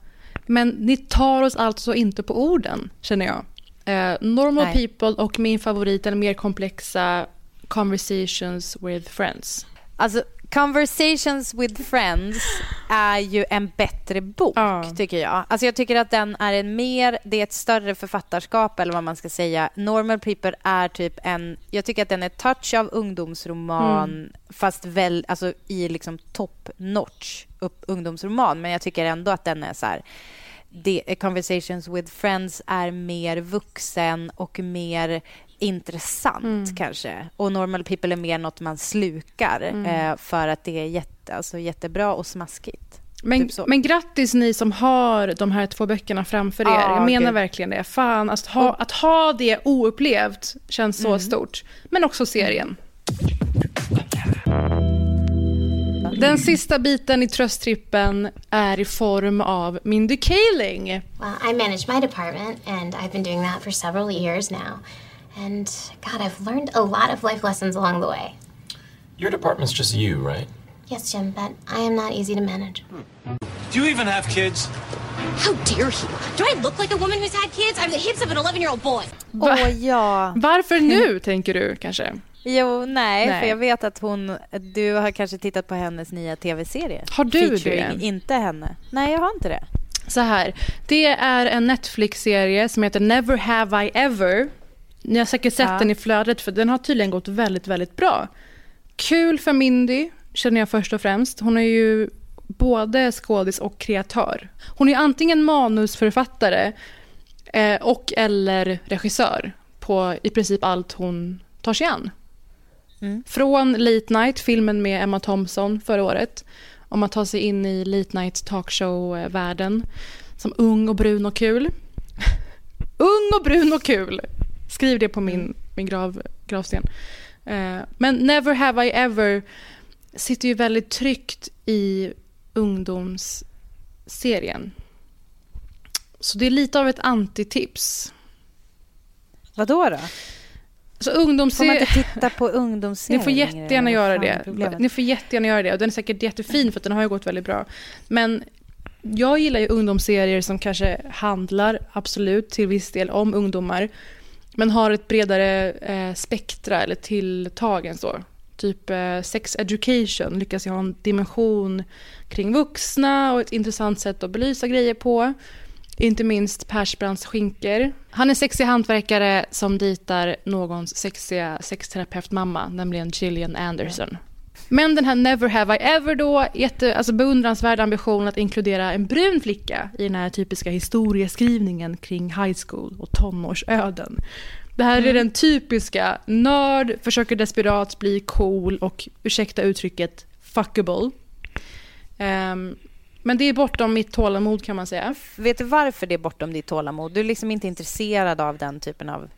Men ni tar oss alltså inte på orden, känner jag. Eh, normal Nej. people och min favorit, den mer komplexa Conversations with friends. Alltså, Conversations with Friends är ju en bättre bok, tycker jag. Alltså jag tycker att den är en mer, det är ett större författarskap, eller vad man ska säga. Normal People är typ en, jag tycker att den är touch av ungdomsroman, Mm. fast väl, alltså i liksom top notch upp ungdomsroman. Men jag tycker ändå att den är så här, det, Conversations with Friends är mer vuxen och mer intressant Mm. kanske. Och Normal People är mer något man slukar Mm. eh, för att det är jätte, alltså, jättebra och smaskigt. Men, Typ men grattis ni som har de här två böckerna framför er. Ja, jag menar gud. verkligen det. Fan, att ha, att ha det oupplevt känns så Mm. stort. Men också serien. Den sista biten i trösttrippen är i form av Mindy Kaling. Well, I manage my department, and I've been doing that for several years now. And God, I've learned a lot of life lessons along the way. Your department's just you, right? Yes, Jim, but I am not easy to manage. Do you even have kids? How dare he? Do I look like a woman who's had kids? I have the hips of an 11 year old boy. Åh ja. Varför nu, tänker du kanske? Jo, nej, Nej. för jag vet att hon... Du har kanske tittat på hennes nya tv-serie. Har du Featuring det? Inte henne. Nej, jag har inte det. Så här, det är en Netflix-serie som heter Never Have I Ever. Ni har säkert sett Ja. den i flödet för den har tydligen gått väldigt, väldigt bra. Kul för Mindy, känner jag först och främst. Hon är ju både skådis och kreatör. Hon är antingen manusförfattare eh, och eller regissör på i princip allt hon tar sig an. Mm. Från Late Night, filmen med Emma Thompson förra året, om att ta sig in i Late Night talkshow-världen som ung och brun och kul. ung och brun och kul! Skriv det på min, min grav, gravsten. Eh, men Never Have I Ever sitter ju väldigt tryggt i ungdomsserien. Så det är lite av ett antitips. Vadå då? Så ungdomsser- Får man inte titta på ungdomsserier Ni får jättegärna göra det. problemet? Ni får jättegärna göra det. Och den är säkert jättefin för att den har ju gått väldigt bra. Men jag gillar ju ungdomsserier som kanske handlar absolut till viss del om ungdomar. Men har ett bredare eh, spektra eller tilltag än så. Typ eh, Sex Education lyckas ju ha en dimension kring vuxna och ett intressant sätt att belysa grejer på. Inte minst Persbrandts skinker. Han är sexig hantverkare som dejtar någons sexiga sexterapeutmamma, nämligen Gillian Anderson. Men den här Never Have I Ever då, jätte, alltså beundransvärd ambition att inkludera en brun flicka i den här typiska historieskrivningen kring high school och tonårsöden. Det här är Mm. den typiska nörd, försöker desperat bli cool och, ursäkta uttrycket, fuckable. Ehm, men det är bortom mitt tålamod kan man säga. Vet du varför det är bortom ditt tålamod? Du är liksom inte intresserad av den typen av...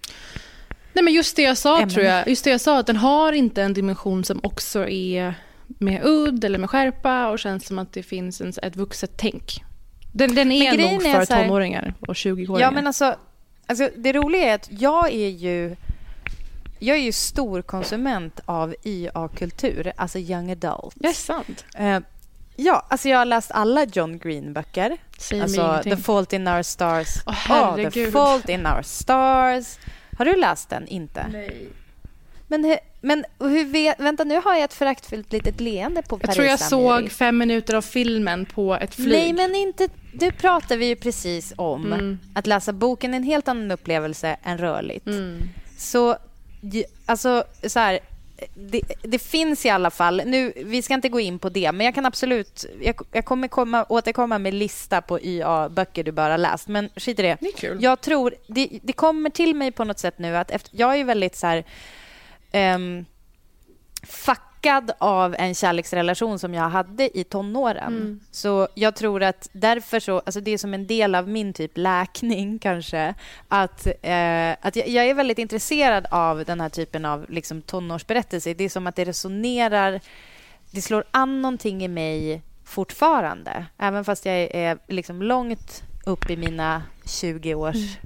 Nej men just det jag sa tror jag. Just det jag sa att den har inte en dimension som också är med udd eller med skärpa och känns som att det finns en, ett vuxet tänk. Den, den är Men nog är för så här- tonåringar och 20-åringar. Ja, men alltså, alltså, det roliga är att jag är ju... Jag är ju stor konsument av YA-kultur, alltså young adult. Det är sant. Eh, ja, alltså jag har läst alla John Green-böcker. Alltså. The Fault in Our Stars. Åh, Ja, The. Fault in Our Stars. Har du läst den? Inte? Nej. Men, hur, men hur vet, vänta, nu har jag ett föraktfullt litet leende på Jag Paris tror jag såg fem minuter av filmen på ett flyg. Nej, men inte... Du pratar vi ju precis om. Mm. Att läsa boken är en helt annan upplevelse än rörligt. Mm. Så, alltså, så här... Det, det finns i alla fall, nu, vi ska inte gå in på det, men jag kan absolut, jag, jag kommer komma, återkomma med lista på YA-böcker du bara läst, men skit i det. Det. Jag tror, det, det kommer till mig på något sätt nu att efter, jag är väldigt så här, ehm, fackad av en kärleksrelation som jag hade i tonåren. Mm. Så jag tror att därför så, alltså det är som en del av min typ läkning kanske, att, eh, att jag, jag är väldigt intresserad av den här typen av liksom, tonårsberättelser. Det är som att det resonerar, det slår an någonting i mig fortfarande, även fast jag är, är liksom långt upp i mina 20 års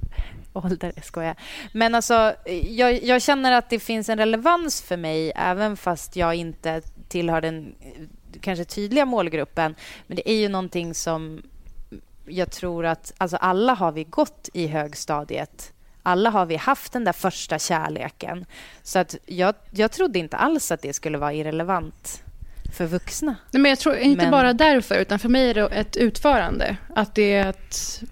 ålder. Jag skojar. Men alltså, jag, jag känner att det finns en relevans för mig även fast jag inte tillhör den eh, kanske tydliga målgruppen. Men det är ju någonting som jag tror att alltså alla har vi gått i högstadiet. Alla har vi haft den där första kärleken. Så att jag, jag trodde inte alls att det skulle vara irrelevant för vuxna. Nej, men jag tror inte Men- bara därför, utan för mig är det ett utförande. Att det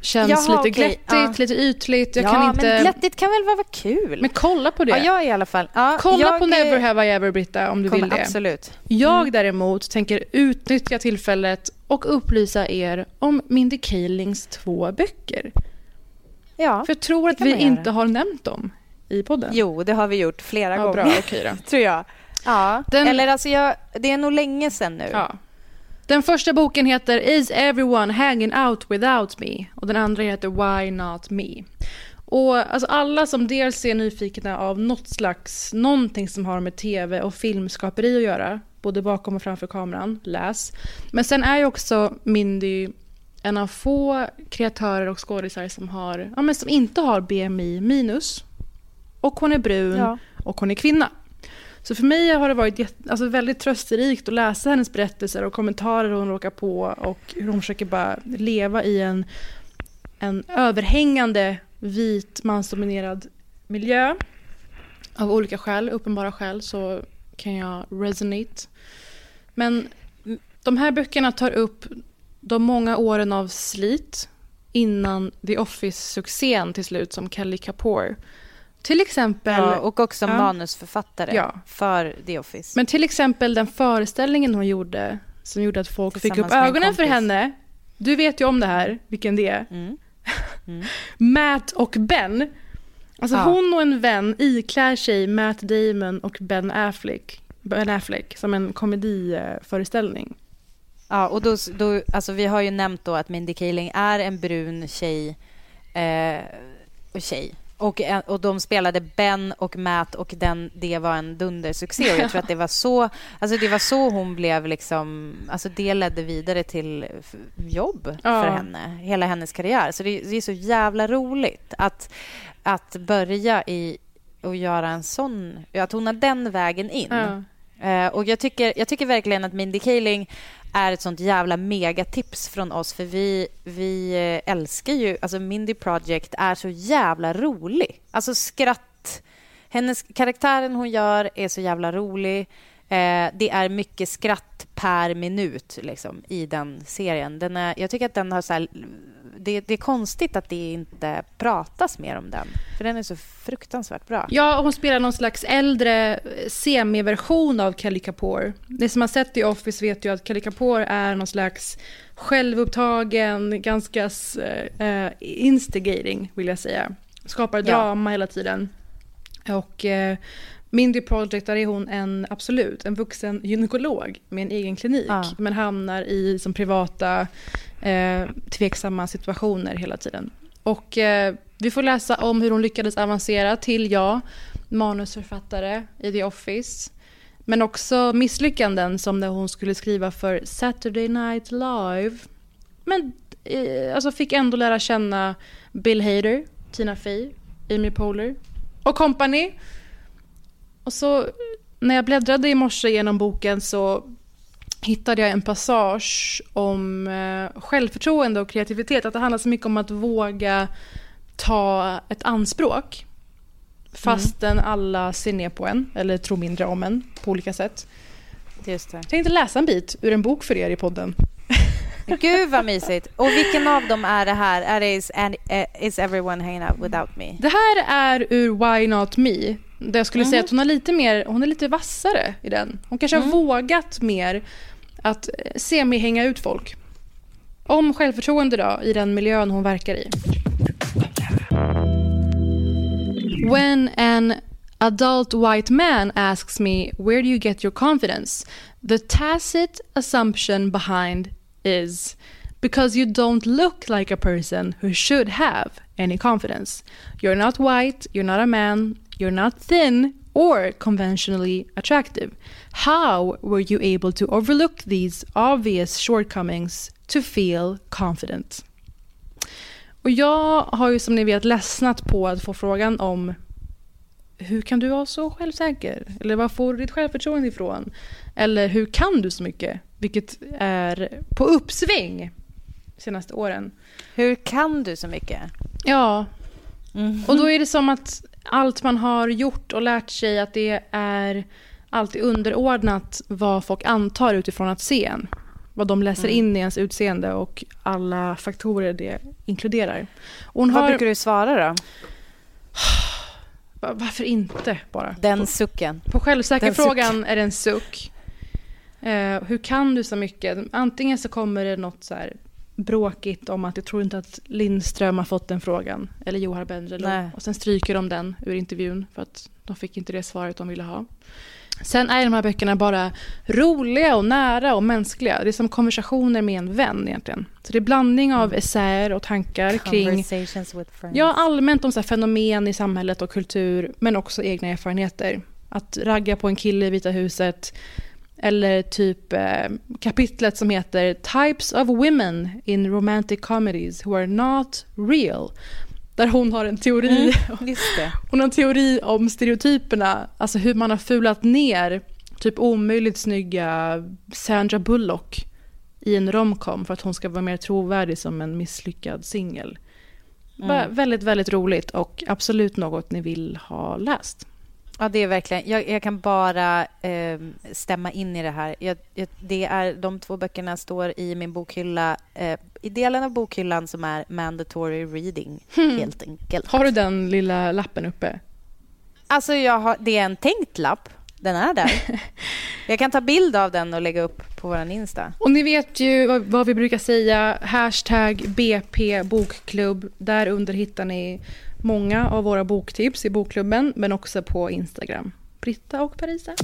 känns Jaha, lite okej, glättigt, ja. lite ytligt. Jag ja, kan inte... men glättigt kan väl vara kul? Men kolla på det. Ja, jag i alla fall. Ja, Kolla jag, på Never Have I Ever, Britta, om du kommer- vill det. Absolut. Jag däremot tänker utnyttja tillfället och upplysa er om Mindy Kalings två böcker. Ja, För jag tror att vi inte har nämnt dem i podden. Jo, det har vi gjort flera Ja, gånger. bra, då. tror jag. Ja. Den- Eller alltså, jag, det är nog länge sedan nu. Ja. Den första boken heter Is everyone hanging out without me? Och den andra heter Why not me? Och alltså alla som dels är nyfikna av något slags, någonting som har med tv och filmskaperi att göra, både bakom och framför kameran, läs. Men sen är ju också Mindy en av få kreatörer och skådisar som, har, ja, men som inte har BMI minus. Och hon är brun Ja. och hon är kvinna. Så för mig har det varit alltså väldigt trösterikt att läsa hennes berättelser och kommentarer hon råkar på och hur hon försöker bara leva i en, en överhängande vit mansdominerad miljö. Av olika skäl, uppenbara skäl, så kan jag resonate. Men de här böckerna tar upp de många åren av slit innan The Office-succén till slut som Kelly Kapoor. Till exempel... Ja, och också Ja. manusförfattare Ja. för The Office. Men till exempel den föreställningen hon gjorde som gjorde att folk fick upp ögonen för henne. Du vet ju om det här, vilken det är. Mm. Matt och Ben. Alltså Ja. hon och en vän iklär sig Matt Damon och Ben Affleck, ben Affleck som en komediföreställning. Ja, och då, då, alltså vi har ju nämnt då att Mindy Kaling är en brun tjej eh, och tjej. Och, och de spelade Ben och Matt och den, det var en dundersuccé. Och jag tror att det var så, alltså det var så hon blev liksom... Alltså det ledde vidare till jobb Ja. för henne, hela hennes karriär. Så det, det är så jävla roligt att, att börja i och göra en sån... Att hon har den vägen in. Ja. Eh, och jag tycker, jag tycker verkligen att Mindy Kaling är ett sånt jävla megatips från oss för vi, vi eh, älskar ju... Alltså Mindy Project är så jävla rolig. Alltså skratt... Hennes karaktären hon gör är så jävla rolig. Eh, det är mycket skratt per minut liksom, i den serien. Den är, jag tycker att den har så här, det, det är konstigt att det inte pratas mer om den. För den är så fruktansvärt bra. Ja, hon spelar någon slags äldre eh, semiversion av Kelly Kapoor. Ni som har sett The Office vet ju att Kelly Kapoor är någon slags självupptagen, ganska eh, instigating vill jag säga. Skapar Ja. drama hela tiden. Och eh, Mindy Project, där är hon en, absolut, en vuxen gynekolog med en egen klinik. Ja. Men hamnar i som privata eh, tveksamma situationer hela tiden. Och eh, vi får läsa om hur hon lyckades avancera till, ja, manusförfattare i The Office. Men också misslyckanden som när hon skulle skriva för Saturday Night Live. Men eh, alltså fick ändå lära känna Bill Hader, Tina Fey, Amy Poehler och company. Och så när jag bläddrade i morse genom boken så hittade jag en passage om eh, självförtroende och kreativitet. Att det handlar så mycket om att våga ta ett anspråk. Fastän alla ser ner på en, eller tror mindre om en på olika sätt. Just det. Jag tänkte läsa en bit ur en bok för er i podden. Gud vad mysigt. Och vilken av dem är det här? Är det is, eh, is everyone hanging out without me? Det här är ur Why Not Me. Där jag skulle säga att hon är lite mer, hon är lite vassare i den. Hon kanske har vågat mer att eh, se mig hänga ut folk. Om självförtroende då, i den miljön hon verkar i. When an adult white man asks me, where do you get your confidence? The tacit assumption behind is because you don't look like a person who should have any confidence. You're not white, you're not a man, you're not thin or conventionally attractive. How were you able to overlook these obvious shortcomings to feel confident? Och jag har ju som ni vet ledsnat på att få frågan om hur kan du vara så självsäker? Eller var får du ditt självförtroende ifrån? Eller hur kan du så mycket? Vilket är på uppsving senaste åren. Hur kan du så mycket? Ja, och då är det som att allt man har gjort och lärt sig att det är alltid underordnat vad folk antar utifrån att se en. Vad de läser Mm. in i ens utseende och alla faktorer det inkluderar. Och Vad har... brukar du svara då? Va- Varför inte bara? Den sucken. På självsäker Den frågan sucken. är det en suck. Eh, hur kan du så mycket? Antingen så kommer det något så här bråkigt om att jag tror inte att Lindström har fått den frågan. Eller Johar Bendjelloul. Och sen stryker de den ur intervjun för att de fick inte det svaret de ville ha. Sen är de här böckerna bara roliga och nära och mänskliga. Det är som konversationer med en vän egentligen. Så det är blandning av essäer och tankar kring Conversations with friends. Ja, allmänt om så här fenomen i samhället och kultur, men också egna erfarenheter. Att ragga på en kille i Vita huset, eller typ eh, kapitlet som heter Types of women in romantic comedies who are not real. Där hon har en teori, Mm, hon har en teori om stereotyperna, alltså hur man har fulat ner typ omöjligt snygga Sandra Bullock i en romcom för att hon ska vara mer trovärdig som en misslyckad singel. Mm. Väldigt, väldigt roligt och absolut något ni vill ha läst. Ja, det är verkligen... Jag, jag kan bara eh, stämma in i det här. Jag, jag, det är, de två böckerna står i min bokhylla, eh, i delen av bokhyllan som är mandatory reading, Hmm. helt enkelt. Har du den lilla lappen uppe? Alltså, jag har, det är en tänkt lapp. Den är där. Jag kan ta bild av den och lägga upp på vår Insta. Och ni vet ju vad, vad vi brukar säga, hashtag BP bokklubb. Där under hittar ni många av våra boktips i bokklubben, men också på Instagram. Britta och Parisa.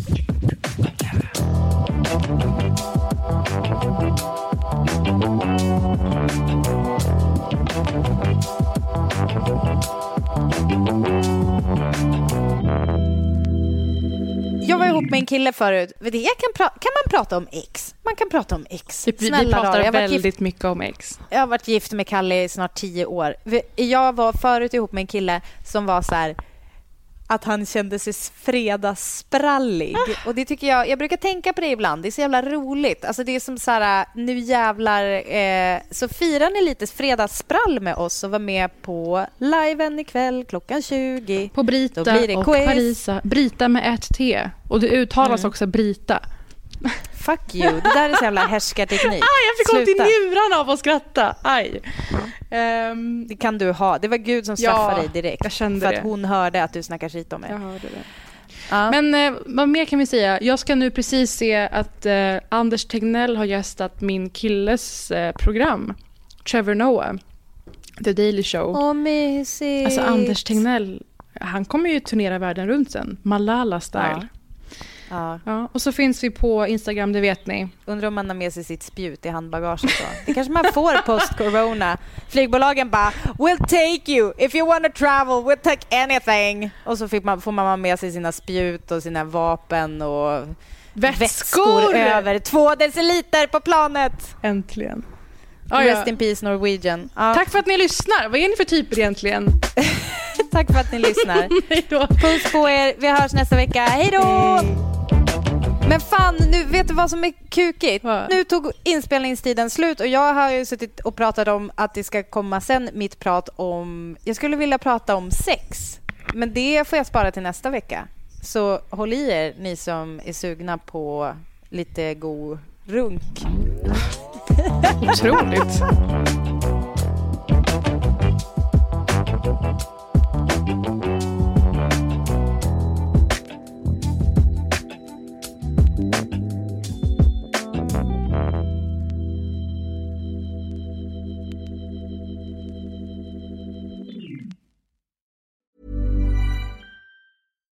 Jag var ihop med en kille förut. Vet du, kan, pra- kan man prata om ex? Man kan prata om ex. Vi, vi Snälla pratar rara, jag väldigt gift- mycket om ex. Jag har varit gift med Kalle i snart tio år. Jag var förut ihop med en kille som var så här att han kände sig fredagssprallig. Och det tycker jag, jag brukar tänka på det ibland, det är så jävla roligt. Alltså det är som så här, nu jävlar, eh, så firar ni lite fredagssprall med oss och var med på liven ikväll klockan 20. På Brita Då blir det och quiz. Parisa. Brita med ett T. Och det uttalas Mm. också Brita. Fuck you, det där är så jävla härskarteknik. Aj, jag fick ont i njurarna av att skratta. Aj. Ehm, Det kan du ha. Det var Gud som Ja, straffade dig direkt. jag kände för det. att hon hörde att du snackar skit om mig. Jag hörde det. Ja. Men eh, vad mer kan vi säga? Jag ska nu precis se att eh, Anders Tegnell har gästat min killes eh, program. Trevor Noah. The Daily Show. Åh, mysigt. Alltså Anders Tegnell, han kommer ju turnera världen runt sen. Malala style. Ja. Ja. och så finns vi på Instagram, det vet ni. Undrar om man har med sig sitt spjut i handbagaget då. Det kanske man får post-corona. Flygbolagen bara “We'll take you if you want to travel, we'll take anything”. Och så man, får man med sig sina spjut och sina vapen och Vätskor! över två deciliter på planet. Äntligen. Rest in peace Norwegian. Ja. Tack för att ni lyssnar. Vad är ni för typer egentligen? Tack för att ni lyssnar. Puss på er. Vi hörs nästa vecka. Hej då! Men fan, nu vet du vad som är kukigt? Nu tog inspelningstiden slut och jag har ju suttit och pratat om att det ska komma sen mitt prat om... Jag skulle vilja prata om sex, men det får jag spara till nästa vecka. Så håll i er, ni som är sugna på lite god runk. Otroligt.